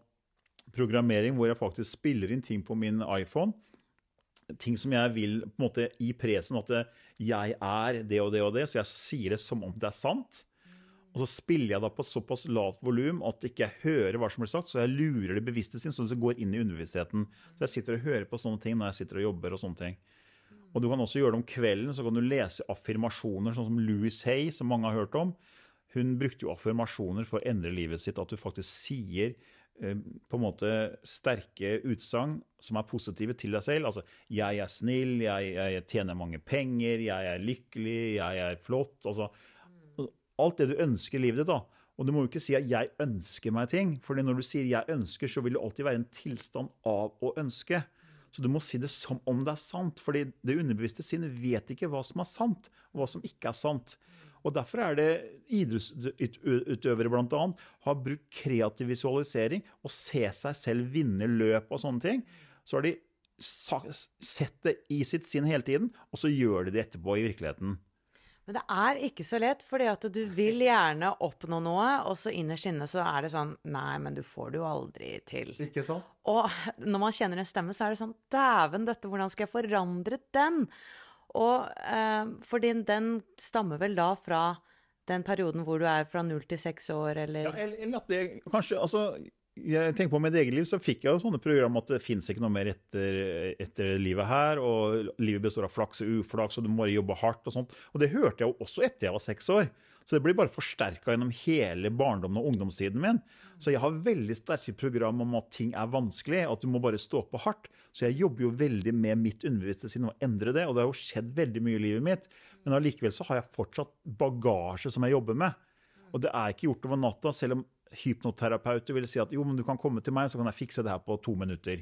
[SPEAKER 4] programmering, hvor jeg faktisk spiller inn ting på min iPhone. Ting som jeg vil på en måte i presen at jeg er det og det og det, så jeg sier det som om det er sant. Og så spiller jeg da på såpass lavt volum at ikke jeg hører hva som blir sagt, så jeg lurer det bevisste sin, sånn at det går inn i underbevisstheten. Så jeg sitter og hører på sånne ting når jeg sitter og jobber og sånne ting. Og du kan også gjøre det om kvelden, så kan du lese affirmasjoner, sånn som Louis Hay, som mange har hørt om. Hun brukte jo affirmasjoner for å endre livet sitt, at du faktisk sier på en måte sterke utsagn som er positive til deg selv. Altså 'jeg er snill', jeg, jeg, tjener mange penger', 'jeg er lykkelig', 'jeg er flott'. altså alt det du ønsker i livet ditt. da. Og du må jo ikke si at 'jeg ønsker meg ting', for når du sier 'jeg ønsker', så vil det alltid være en tilstand av å ønske. Så du må si det som om det er sant, fordi det underbevisste sinnet vet ikke hva som er sant, og hva som ikke er sant. Og Derfor er det idrettsutøvere bl.a. har brukt kreativ visualisering og se seg selv vinne løp og sånne ting. Så har de sett det i sitt sinn hele tiden, og så gjør de det etterpå i virkeligheten.
[SPEAKER 1] Men det er ikke så lett, fordi at du vil gjerne oppnå noe, og så innerst inne så er det sånn Nei, men du får det jo aldri til.
[SPEAKER 4] Ikke sant?
[SPEAKER 1] Og når man kjenner en stemme, så er det sånn Dæven, dette, hvordan skal jeg forandre den? Og eh, fordi den stammer vel da fra den perioden hvor du er fra null til seks år, eller
[SPEAKER 4] Ja, eller at det kanskje Altså, jeg tenker på mitt eget liv, så fikk jeg jo sånne program at det fins ikke noe mer etter, etter, livet her, og livet består av flaks og uflaks, og du må jobbe hardt og sånt. Og det hørte jeg jo også etter jeg var seks år. Så det blir bare forsterka gjennom hele barndommen og ungdomstiden min. Så jeg har veldig sterke program om at ting er vanskelig, at du må bare stå på hardt. Så jeg jobber jo veldig med mitt underbevisste sinn og endre det, og det har jo skjedd veldig mye i livet mitt. Men allikevel så har jeg fortsatt bagasje som jeg jobber med. Og det er ikke gjort over natta, selv om hypnoterapeuter vil si at jo, men du kan komme til meg, så kan jeg fikse det her på to minutter.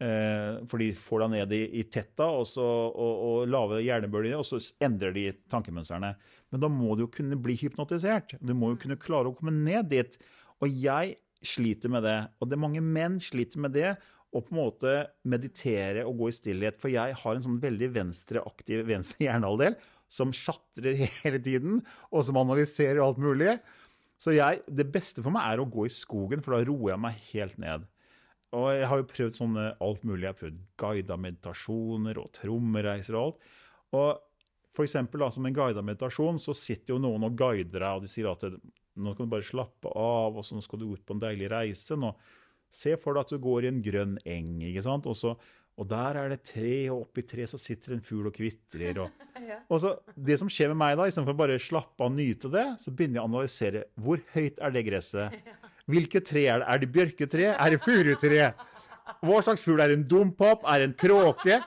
[SPEAKER 4] Eh, for de får deg ned i, i tetta og, så, og, og lave hjernebølger, og så endrer de tankemønstrene. Men da må du jo kunne bli hypnotisert. Du må jo kunne klare å komme ned dit. Og jeg sliter med det. Og det er mange menn sliter med det. Å på en måte meditere og gå i stillhet. For jeg har en sånn veldig venstreaktiv venstre hjernehalvdel som shatrer hele tiden, og som analyserer alt mulig. Så jeg, det beste for meg er å gå i skogen, for da roer jeg meg helt ned. Og jeg har jo prøvd sånne alt mulig. Jeg har prøvd guida meditasjoner og trommereiser og alt. Og for eksempel, da, som en guida meditasjon, så sitter jo noen og guider deg, og de sier at nå kan du bare slappe av, og så nå skal du ut på en deilig reise. Nå, se for deg at du går i en grønn eng, ikke sant. Og så og der er det tre, og oppi treet så sitter en fugl og kvitrer. Og, og, så det som skjer med meg da, istedenfor bare å slappe av og nyte det, så begynner jeg å analysere. Hvor høyt er det gresset? Hvilke tre er det? Er det bjørketre? Er det furutre? Hva slags fugl er det? En dompap? Er det en kråke?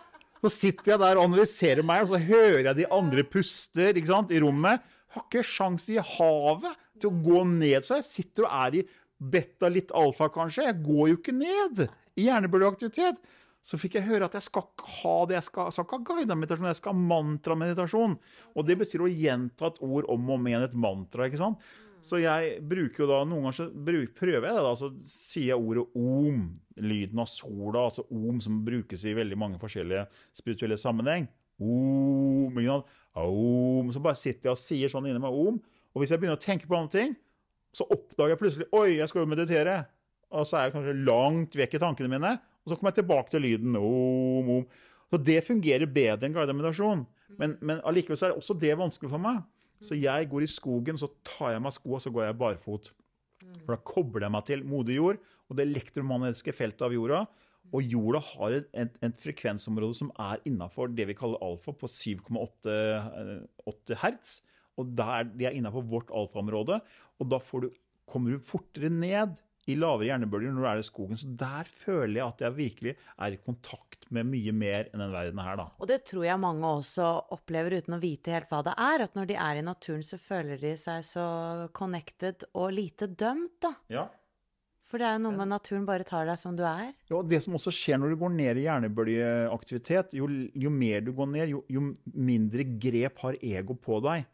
[SPEAKER 4] Så sitter jeg der og analyserer meg, og så hører jeg de andre puster ikke sant, i rommet. Har ikke sjans i havet til å gå ned, så jeg sitter og er i beta litt alfa, kanskje. Jeg går jo ikke ned i hjernebølgeaktivitet. så fikk jeg høre at jeg skal ikke ha det. Jeg skal, jeg skal ikke ha guidet meditasjon, jeg skal ha mantrameditasjon. Og det betyr å gjenta et ord om og igjen, et mantra. ikke sant? Så jeg bruker jo da, noen ganger så bruk, prøver jeg det, da, så sier jeg ordet om. Lyden av sola, altså om, som brukes i veldig mange forskjellige spirituelle sammenheng. Om, ikke? Om. Så bare sitter jeg og sier sånn inni meg om. Og hvis jeg begynner å tenke på andre ting, så oppdager jeg plutselig Oi, jeg skal jo meditere. Og så er jeg kanskje langt vekk i tankene mine. Og så kommer jeg tilbake til lyden. Om, om. Så det fungerer bedre enn guidet meditasjon. Men, men allikevel så er det også det vanskelig for meg. Så jeg går i skogen, så tar jeg meg skoa, så går jeg barfot. For da kobler jeg meg til moder jord og det elektromagnetiske feltet av jorda. Og jorda har et, et, frekvensområde som er innafor det vi kaller alfa, på 7,8 hertz. Og der, det er innafor vårt alfaområde. Og da du, kommer du fortere ned i lavere hjernebølger når du er i skogen. Så der føler jeg at jeg virkelig er i kontakt med mye mer enn den verden her, da.
[SPEAKER 1] Og det tror jeg mange også opplever uten å vite helt hva det er. At når de er i naturen, så føler de seg så connected og lite dømt, da.
[SPEAKER 4] Ja.
[SPEAKER 1] For det er jo noe med naturen bare tar deg som du er.
[SPEAKER 4] Ja, og Det som også skjer når du går ned i hjernebølgeaktivitet, jo, jo mer du går ned, jo, jo, mindre grep har ego på deg.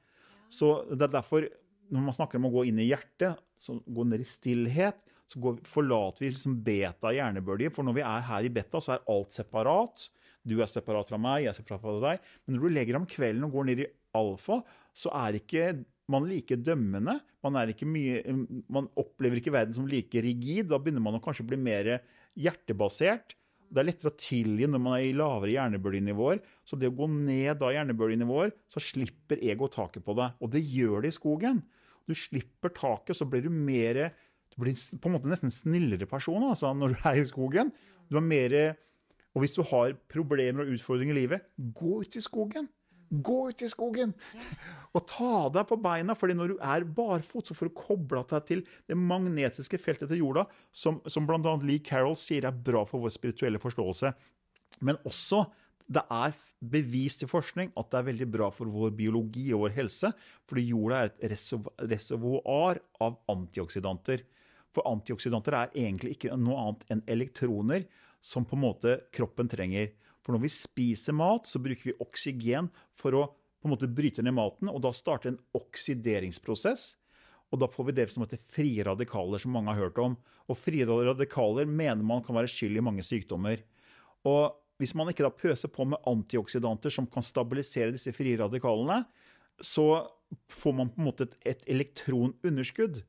[SPEAKER 4] Så det er derfor, når man snakker om å gå inn i hjertet, så gå ned i stillhet, så går, forlater vi liksom beta hjernebølger. For når vi er her i beta, så er alt separat. Du er separat fra meg, jeg er separat fra deg. Men når du legger om kvelden og går ned i alfa, så er ikke man like dømmende. Man, mye, man, opplever ikke verden som like rigid. Da begynner man å kanskje bli mer hjertebasert. Det er lettere å tilgi når man er i lavere hjernebølgenivåer. Så det å gå ned da hjernebølgenivåer, så slipper ego taket på deg. Og det gjør det i skogen. Du slipper taket, så blir du mer blir på en måte nesten snillere person altså, når du er i skogen. Du er mer, og hvis du har problemer og utfordringer i livet, gå ut i skogen. Gå ut i skogen! Og ta deg på beina, fordi når du er barfot, så får du kobla deg til det magnetiske feltet til jorda, som, som bl.a. Lee Carroll sier er bra for vår spirituelle forståelse. Men også det er bevist i forskning at det er veldig bra for vår biologi og vår helse, fordi jorda er et reservoar av antioksidanter. For antioksidanter er egentlig ikke noe annet enn elektroner som på en måte kroppen trenger. For når vi spiser mat, så bruker vi oksygen for å på en måte bryte ned maten, og da starter en oksideringsprosess. Og da får vi det som heter frie radikaler, som mange har hørt om. Og frie radikaler mener man kan være skyld i mange sykdommer. Og hvis man ikke da pøser på med antioksidanter som kan stabilisere disse frie radikalene, så får man på en måte et, et elektronunderskudd.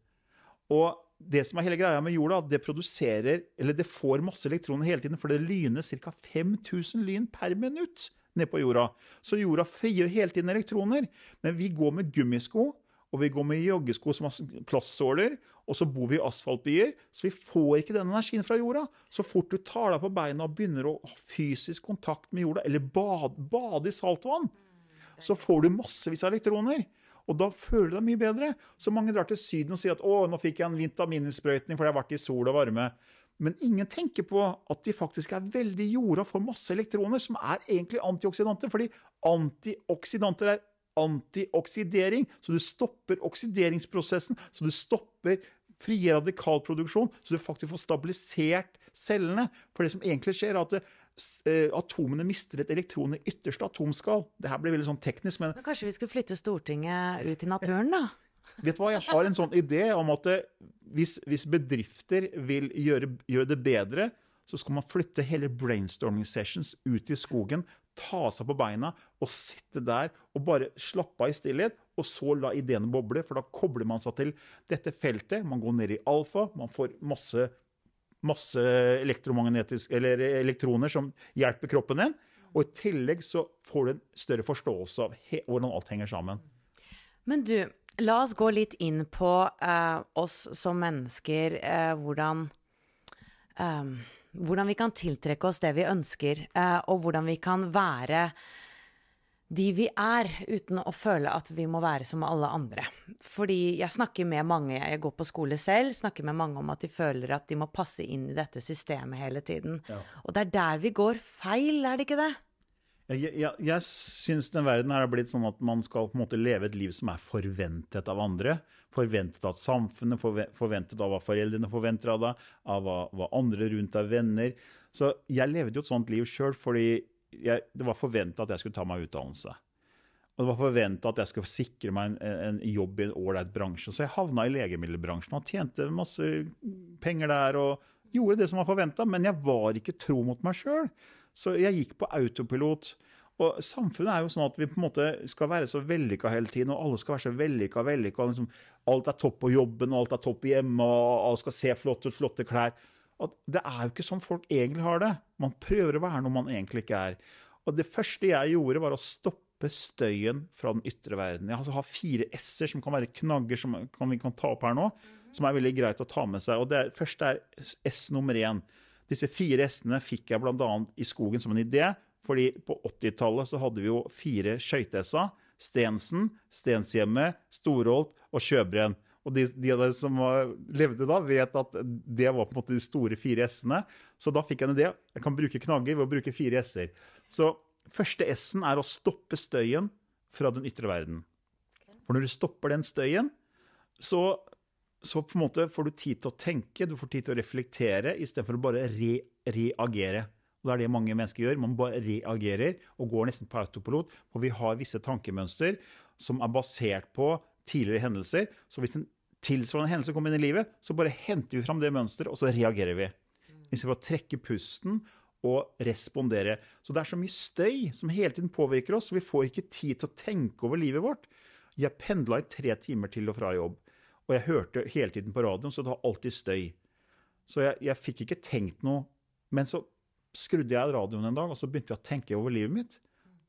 [SPEAKER 4] Og det som er hele greia med jorda, det produserer, eller det får masse elektroner hele tiden, for det lyner ca. 5000 lyn per minutt ned på jorda. Så jorda frigjør hele tiden elektroner. Men vi går med gummisko, og vi går med joggesko som har plastsåler, og så bor vi i asfaltbyer, så vi får ikke den energien fra jorda. Så fort du tar deg på beina og begynner å ha fysisk kontakt med jorda, eller bade, bade i saltvann, så får du massevis av elektroner. Og da føler du deg mye bedre. Så mange drar til Syden og sier at å, nå fikk jeg en vitamininnsprøytning fordi jeg har vært i sol og varme. Men ingen tenker på at de faktisk er veldig jorda for masse elektroner, som er egentlig antioksidanter. Fordi antioksidanter er antioksidering, så du stopper oksideringsprosessen. Så du stopper frie radikalproduksjon, så du faktisk får stabilisert cellene. For det som egentlig skjer, er at atomene mister et elektron i ytterste atomskall. Det her blir veldig sånn teknisk, men,
[SPEAKER 1] men Kanskje vi skulle flytte Stortinget ut i naturen, da?
[SPEAKER 4] Vet du hva, Jeg har en sånn idé om at eh, hvis, hvis bedrifter vil gjøre, gjøre, det bedre, så skal man flytte hele brainstorming sessions ut i skogen, ta seg på beina og sitte der og bare slappe av i stillhet. Og så la ideene boble, for da kobler man seg til dette feltet. Man går ned i alfa, man får masse masse eller elektroner som hjelper kroppen din. Og i tillegg så får du en større forståelse av hvordan alt henger sammen.
[SPEAKER 1] Men du, la oss gå litt inn på uh, oss som mennesker. Uh, hvordan, uh, hvordan vi kan tiltrekke oss det vi ønsker, og hvordan vi kan være de vi er, uten å føle at vi må være som alle andre. Fordi jeg snakker med mange, jeg går på skole selv, snakker med mange om at de føler at de må passe inn i dette systemet hele tiden. Ja. Og det er der vi går feil, er det ikke det?
[SPEAKER 4] Jeg, jeg, jeg syns den verden her har blitt sånn at man skal på en måte leve et liv som er forventet av andre. Forventet av samfunnet, forventet av hva foreldrene forventer av deg, av hva, hva andre rundt deg, venner. Så jeg levde jo et sånt liv sjøl fordi jeg, det var forventa at jeg skulle ta meg utdannelse. Og det var forventa at jeg skulle sikre meg en, en jobb i en ålreit bransje. Så jeg havna i legemiddelbransjen og tjente masse penger der og gjorde det som var forventa, men jeg var ikke tro mot meg sjøl. Så jeg gikk på autopilot. Og samfunnet er jo sånn at vi på en måte skal være så vellykka hele tiden, og alle skal være så vellykka, vellykka. Liksom, alt er topp på jobben, og alt er topp hjemme, og alle skal se flott ut, flotte klær. At det er jo ikke sånn folk egentlig har det. Man prøver å være noe man egentlig ikke er. Og det første jeg gjorde, var å stoppe støyen fra den ytre verden. Jeg altså har fire s-er som kan være knagger som vi kan ta opp her nå, som er veldig greit å ta med seg. Og det er, første er S nummer én. Disse fire s-ene fikk jeg bl.a. i skogen som en idé. Fordi på 80-tallet så hadde vi jo fire skøyte-s-er. Stensen, Stenshjemmet, Storholt og Sjøbrenn. Og de, de av dere som levde da, vet at det var på en måte de store fire s-ene. Så da fikk jeg en idé. Jeg kan bruke knagger ved å bruke fire s-er. Så første s-en er å stoppe støyen fra den ytre verden. For når du stopper den støyen, så, så på en måte får du tid til å tenke, du får tid til å reflektere, istedenfor å bare re reagere. Og Det er det mange mennesker gjør. Man bare reagerer og går nesten på autopilot. For vi har visse tankemønster som er basert på tidligere hendelser. Så hvis en tilsvarende hendelse kommer inn i livet, så bare henter vi fram det mønsteret, og så reagerer vi. Istedenfor å trekke pusten og respondere. Så det er så mye støy som hele tiden påvirker oss, så vi får ikke tid til å tenke over livet vårt. Jeg pendla i tre timer til og fra jobb, og jeg hørte hele tiden på radioen, så det var alltid støy. Så jeg, jeg fikk ikke tenkt noe. Men så skrudde jeg radioen en dag, og så begynte jeg å tenke over livet mitt.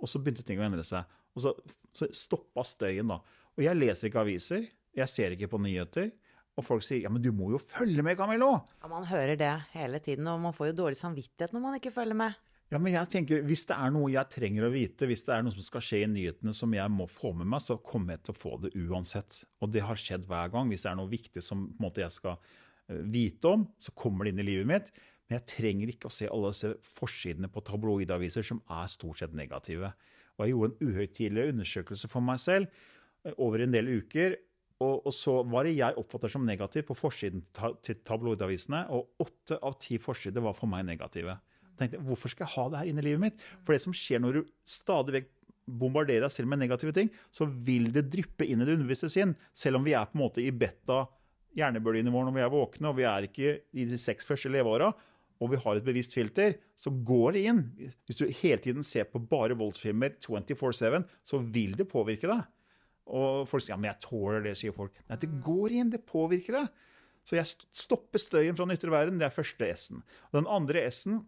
[SPEAKER 4] Og så begynte ting å endre seg. Og så, så stoppa støyen, da. Og jeg leser ikke aviser, jeg ser ikke på nyheter. Og folk sier ja, men du må jo følge med, Camillo!
[SPEAKER 1] Ja, man hører det hele tiden, og man får jo dårlig samvittighet når man ikke følger med.
[SPEAKER 4] Ja, men jeg tenker, Hvis det er noe jeg trenger å vite, hvis det er noe som skal skje i nyhetene som jeg må få med meg, så kommer jeg til å få det uansett. Og det har skjedd hver gang. Hvis det er noe viktig som måte, jeg skal eh, vite om, så kommer det inn i livet mitt. Men jeg trenger ikke å se alle disse forsidene på tabloidaviser som er stort sett negative. Og jeg gjorde en uhøytidelig undersøkelse for meg selv eh, over en del uker. Og, og så var det jeg oppfatter som negativ på forsiden ta, til tabloidavisene, og åtte av ti forsider var for meg negative. Jeg tenkte, Hvorfor skal jeg ha det her inne i livet mitt? For det som skjer når du stadig vekk bombarderer deg selv med negative ting, så vil det dryppe inn i det underbevisste sinn, selv om vi er på en måte i beta hjernebølgenivå når vi er våkne, og vi er ikke i de seks første leveåra, og vi har et bevisst filter, så går det inn. Hvis du hele tiden ser på bare voldsfilmer 24-7, så vil det påvirke deg. Og folk sier ja, men jeg tåler det, sier folk. Nei, det går inn, det påvirker deg. Så jeg stopper støyen fra den ytre verden, det er første S-en. Den andre S-en,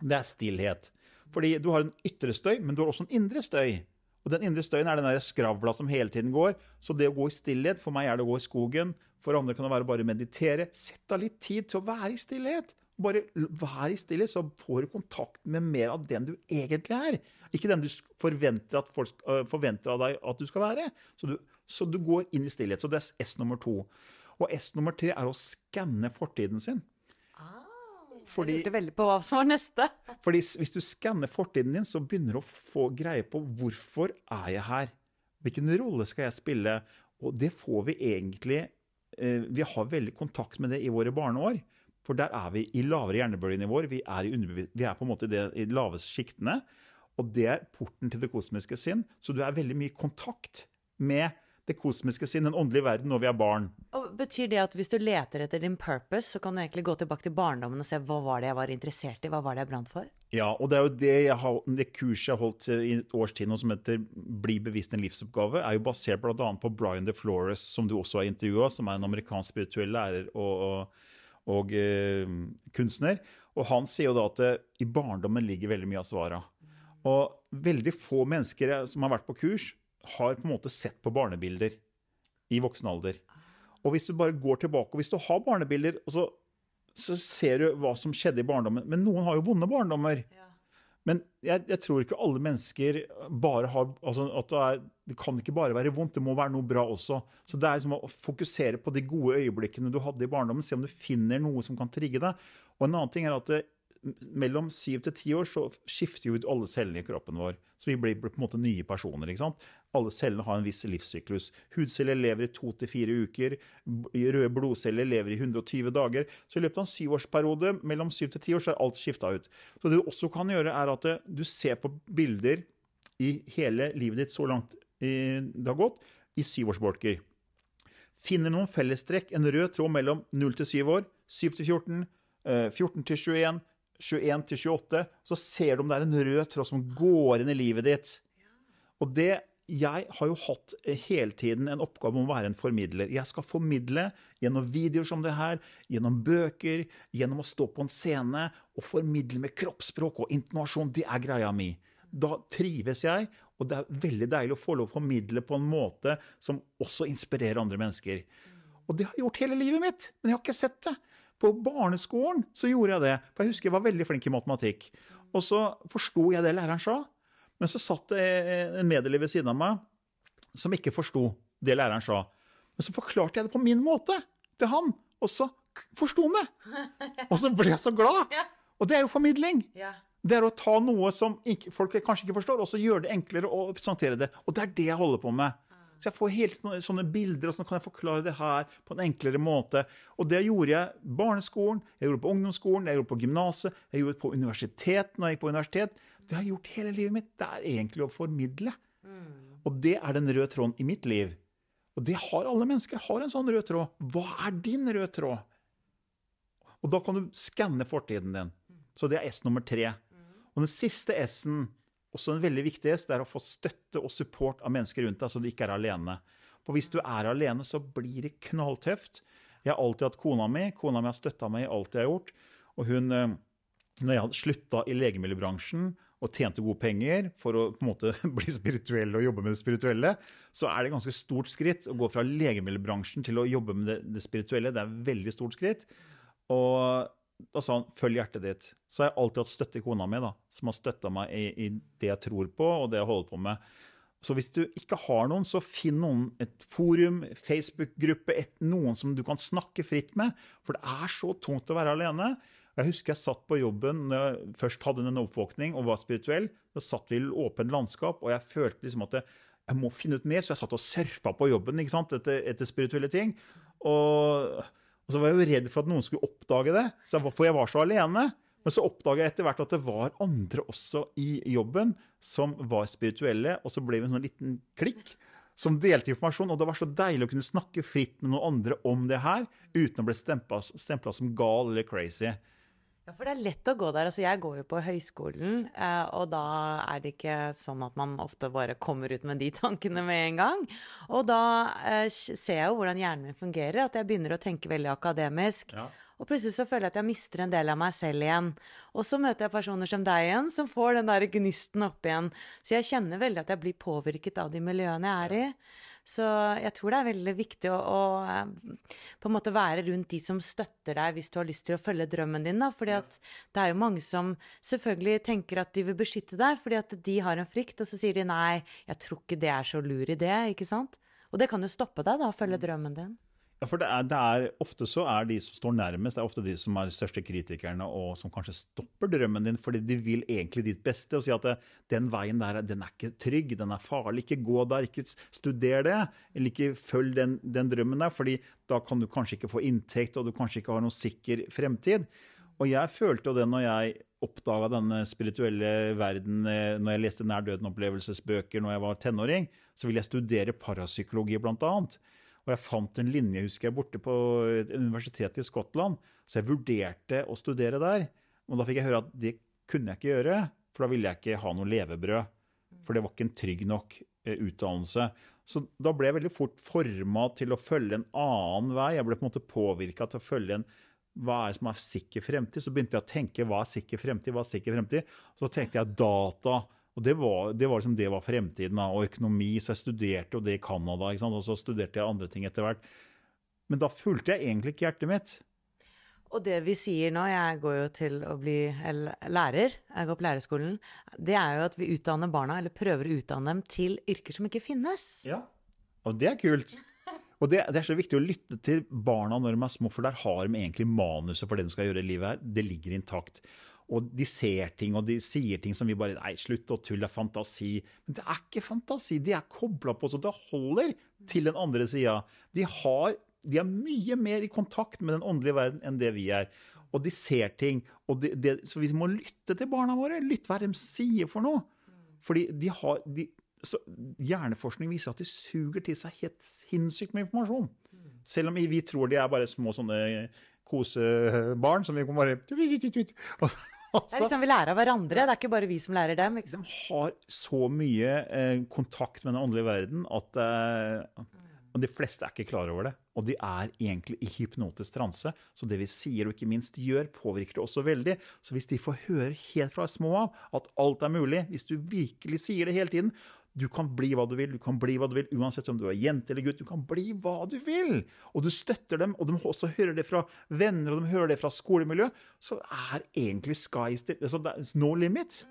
[SPEAKER 4] det er stillhet. Fordi du har en ytre støy, men du har også en indre støy. Og den indre støyen er den der skravla som hele tiden går. Så det å gå i stillhet, for meg er det å gå i skogen. For andre kan det være bare å meditere. Sett av litt tid til å være i stillhet. Bare vær i stillhet, så får du kontakt med mer av den du egentlig er. Ikke den du forventer, at folk, øh, forventer av deg at du skal være. Så du, så du går inn i stillhet. Så det er S nummer to. Og S nummer tre er å skanne fortiden sin. Ah, Fordi,
[SPEAKER 1] Lurte veldig på hva som var neste.
[SPEAKER 4] fordi hvis du skanner fortiden din, så begynner du å få greie på hvorfor er jeg her? Hvilken rolle skal jeg spille? Og det får vi egentlig eh, Vi har veldig kontakt med det i våre barneår. For der er vi i lavere hjernebølgenivåer. Vi er, i vi er på en måte i det, i de laveste sjiktene. Og det er porten til det kosmiske sinn. Så du er veldig mye i kontakt med det kosmiske sinn, den åndelige verden, når vi er barn.
[SPEAKER 1] Og betyr det at hvis du leter etter din purpose, så kan du egentlig gå tilbake til barndommen og se hva var det jeg var interessert i, hva var det jeg brant for?
[SPEAKER 4] Ja, og det er jo det, jeg har, det kurset jeg har holdt i et års tid nå som heter Bli bevisst en livsoppgave, er jo basert bl.a. på Brian De Flores, som du også har intervjua, som er en amerikansk spirituell lærer og, og, og eh, kunstner. Og han sier jo da at det, i barndommen ligger veldig mye av svara. Og veldig få mennesker som har vært på kurs, har på en måte sett på barnebilder i voksen alder. Og hvis du bare går tilbake, og hvis du har barnebilder, så, så ser du hva som skjedde i barndommen Men noen har jo vonde barndommer. Men jeg, jeg tror ikke alle mennesker bare har altså at det, er, det kan ikke bare være vondt, det må være noe bra også. Så det er liksom å fokusere på de gode øyeblikkene du hadde i barndommen, se om du finner noe som kan trigge deg. Og en annen ting er at det, mellom syv til ti år så skifter jo ut alle cellene i kroppen vår. Så vi blir på en måte nye personer. ikke sant? Alle cellene har en viss livssyklus. Hudceller lever i to til fire uker. Røde blodceller lever i 120 dager. Så i løpet av en syvårsperiode mellom syv til ti år så er alt skifta ut. Så det du også kan gjøre, er at eh, du ser på bilder i hele livet ditt så langt det har gått, i syvårsbolker. Finner noen fellestrekk, en rød tråd mellom 0 til 7 år, 7 til 14, 14 til 21, 21 til 28, så ser du om det er en rød tråd som går inn i livet ditt. Og det jeg har jo hatt hele tiden en oppgave om å være en formidler. Jeg skal formidle gjennom videoer som det her, gjennom bøker, gjennom å stå på en scene og formidle med kroppsspråk og intonasjon. Det er greia mi. Da trives jeg, og det er veldig deilig å få lov å formidle på en måte som også inspirerer andre mennesker. Og det har jeg gjort hele livet mitt, men jeg har ikke sett det. På barneskolen så gjorde jeg det. For jeg husker jeg var veldig flink i matematikk. Og så forsto jeg det læreren sa. Men så satt det en medelev ved siden av meg som ikke forsto det læreren sa. Men så forklarte jeg det på min måte til han, og så forsto han det. Og så ble jeg så glad. Og det er jo formidling. Det er å ta noe som folk kanskje ikke forstår, og så gjøre det enklere å presentere det. Og det er det jeg holder på med. Så jeg får helt sånne bilder, og sånn kan jeg forklare det her på en enklere måte. Og det gjorde jeg i barneskolen, jeg gjorde det på ungdomsskolen, jeg gjorde det på gymnaset, jeg gjorde det på universitet når jeg gikk på universitet. Det har jeg gjort hele livet mitt. Det er egentlig å formidle. Mm. Og det er den røde tråden i mitt liv. Og det har alle mennesker. har en sånn rød tråd. Hva er din røde tråd? Og da kan du skanne fortiden din. Så det er S nummer tre. Og den siste S-en også en veldig viktig det er å få støtte og support av mennesker rundt deg, så du ikke er alene. For hvis du er alene, så blir det knalltøft. Jeg har alltid hatt kona mi. Kona mi har støtta meg i alt jeg har gjort. Og hun, eh, når jeg hadde slutta i legemiddelbransjen og tjente gode penger for å på en måte bli spirituell og jobbe med det spirituelle, så er det et ganske stort skritt å gå fra legemiddelbransjen til å jobbe med det, det spirituelle. Det er et veldig stort skritt. Og da sa han 'følg hjertet ditt'. Så har jeg alltid hatt støtte i kona mi, da, som har støtta meg i, i, det jeg tror på, og det jeg holder på med. Så hvis du ikke har noen, så finn noen, et forum, Facebook-gruppe, noen som du kan snakke fritt med. For det er så tungt å være alene. Jeg husker jeg satt på jobben når jeg først hadde en oppvåkning og var spirituell. Da satt vi i åpent landskap, og jeg følte liksom at jeg, må finne ut mer, så jeg satt og surfa på jobben ikke etter, etter spirituelle ting. Og og så var jeg jo redd for at noen skulle oppdage det, for jeg var så alene. Men så oppdaga jeg etter hvert at det var andre også i jobben som var spirituelle, og så ble vi en sånn liten klikk som delte informasjon. Og det var så deilig å kunne snakke fritt med noen andre om det her, uten å bli stempla som gal eller crazy.
[SPEAKER 1] Ja, for det er lett å gå der. Altså, jeg går jo på høyskolen, eh, og da er det ikke sånn at man ofte bare kommer ut med de tankene med en gang. Og da eh, ser jeg jo hvordan hjernen min fungerer, at jeg begynner å tenke veldig akademisk. Ja. Og plutselig så føler jeg at jeg mister en del av meg selv igjen. Og så møter jeg personer som deg igjen, som får den der gnisten opp igjen. Så jeg kjenner veldig at jeg blir påvirket av de miljøene jeg er i. Så jeg tror det er veldig viktig å, å, eh, på en måte være rundt de som støtter deg hvis du har lyst til å følge drømmen din. da, fordi at det er jo mange som selvfølgelig tenker at de vil beskytte deg fordi at de har en frykt, og så sier de nei, jeg tror ikke det er så lur idé, ikke sant? Og det kan jo stoppe deg da, å følge mm. drømmen din.
[SPEAKER 4] Ja, for det er, det er, Ofte så er de som står nærmest, det er ofte de som er de største kritikerne, og som kanskje stopper drømmen din, fordi de vil egentlig ditt beste og si at det, den veien der den er ikke trygg, den er farlig. Ikke gå der, ikke studer det. Eller ikke følg den, den drømmen der, fordi da kan du kanskje ikke få inntekt, og du kanskje ikke har noen sikker fremtid. Og jeg følte jo det når jeg oppdaga denne spirituelle verden, eh, når jeg leste nær døden-opplevelsesbøker når jeg var tenåring, så ville jeg studere parapsykologi, blant annet. Og jeg fant en linje husker jeg, borte på universitetet i Skottland, så jeg vurderte å studere der. Og da fikk jeg høre at det kunne jeg ikke gjøre, for da ville jeg ikke ha noe levebrød. For det var ikke en trygg nok eh, utdannelse. Så da ble jeg veldig fort forma til å følge en annen vei. Jeg ble på en måte påvirka til å følge en hva er det som er sikker fremtid? Så begynte jeg å tenke hva er sikker fremtid? hva er sikker fremtid? Så tenkte jeg data og det var, det var, liksom, det var fremtiden. Og økonomi. Så jeg studerte jo det i Canada. Og så studerte jeg andre ting etter hvert. Men da fulgte jeg egentlig ikke hjertet mitt.
[SPEAKER 1] Og det vi sier nå, jeg går jo til å bli lærer, jeg går på lærerskolen, det er jo at vi utdanner barna, eller prøver å utdanne dem til yrker som ikke finnes.
[SPEAKER 4] Ja, og det er kult. Og det, det, er så viktig å lytte til barna når de er små, for der har de egentlig manuset for det de skal gjøre i livet her. Det ligger intakt. Og de ser ting, og de sier ting som vi bare Nei, slutt å tulle, det er fantasi. Men det er ikke fantasi. De er kobla på så det holder til den andre sida. De, de er mye mer i kontakt med den åndelige verden enn det vi er. Og de ser ting. De, de, så vi må lytte til barna våre. Lytte hva de sier for noe. Fordi de har Hjerneforskning viser at de suger til seg helt sinnssykt med informasjon. Selv om vi tror de er bare små sånne kosebarn som vi kan bare
[SPEAKER 1] Det er liksom Vi lærer av hverandre, det er ikke bare vi som lærer dem.
[SPEAKER 4] De har så mye eh, kontakt med den åndelige verden at eh, de fleste er ikke klar over det. Og de er egentlig i hypnotisk transe. Så det vi sier og ikke minst gjør, påvirker det også veldig. Så hvis de får høre helt fra små av at alt er mulig, hvis du virkelig sier det hele tiden, du kan bli hva du vil, du kan bli hva du vil, uansett om du er jente eller gutt. Du kan bli hva du vil! Og du støtter dem, og de også hører det fra venner, og de hører det fra skolemiljø. Så er egentlig sky still altså, no limit.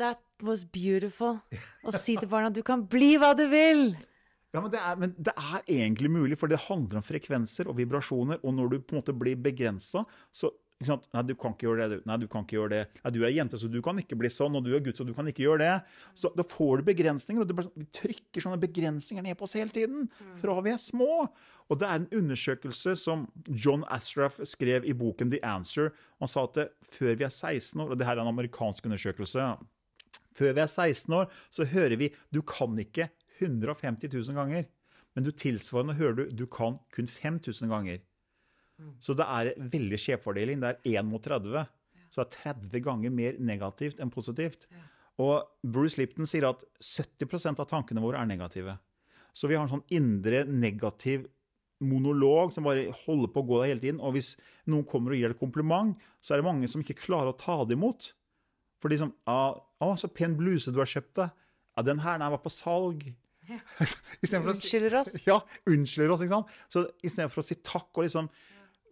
[SPEAKER 1] That was beautiful. Å si til barna du kan bli hva du vil!
[SPEAKER 4] Ja, men det, er, men det, er, egentlig mulig, for det handler om frekvenser og vibrasjoner. Og når du på en måte blir begrensa, så Nei, du kan ikke gjøre det. Nei, du kan ikke gjøre det. Nei, du er jente, så du kan ikke bli sånn. Og du er gutt, så du kan ikke gjøre det. Så da får du begrensninger. Og du sånn, vi trykker sånne begrensninger ned på oss hele tiden. Fra vi er små. Og det er en undersøkelse som John Astraff skrev i boken The Answer. Han sa at det, før vi er 16 år, og det her er en amerikansk undersøkelse Før vi er 16 år, så hører vi du kan ikke 150 000 ganger. Men du tilsvarende hører du du kan kun 5000 ganger. Så det er veldig skjevfordeling. Det er 1 mot 30. Så det er 30 ganger mer negativt enn positivt. Og Bruce Lipton sier at 70% av tankene våre er negative. Så vi har en sånn indre negativ monolog som bare holder på å gå der hele tiden. Og hvis noen kommer og gir deg et kompliment, så er det mange som ikke klarer å ta det imot. For de som ah, 'Å, så pen bluse du har kjøpt deg.' Ja, den her den var på salg. Ja.
[SPEAKER 1] unnskylder oss.
[SPEAKER 4] Ja, unnskylder oss, ikke sant? Så istedenfor å si takk og liksom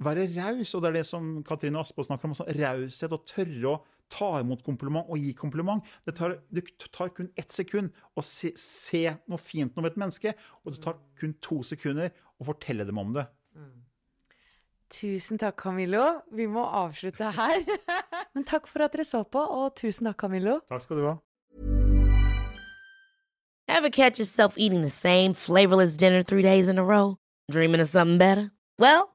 [SPEAKER 4] være raus, og det er det som Katrine Aspaas snakker om, altså raushet, å tørre å ta imot kompliment og gi kompliment. Det tar, det tar kun ett sekund å se, se, noe fint om et menneske, og det tar kun to sekunder å fortelle dem om det. Mm.
[SPEAKER 1] Tusen takk, Camillo. Vi må avslutte her. Men takk for at dere så på, og tusen takk, Camillo.
[SPEAKER 4] Takk skal du ha.
[SPEAKER 5] Ever catch yourself eating the same flavorless dinner three days in a row? Dreaming of something better? Well,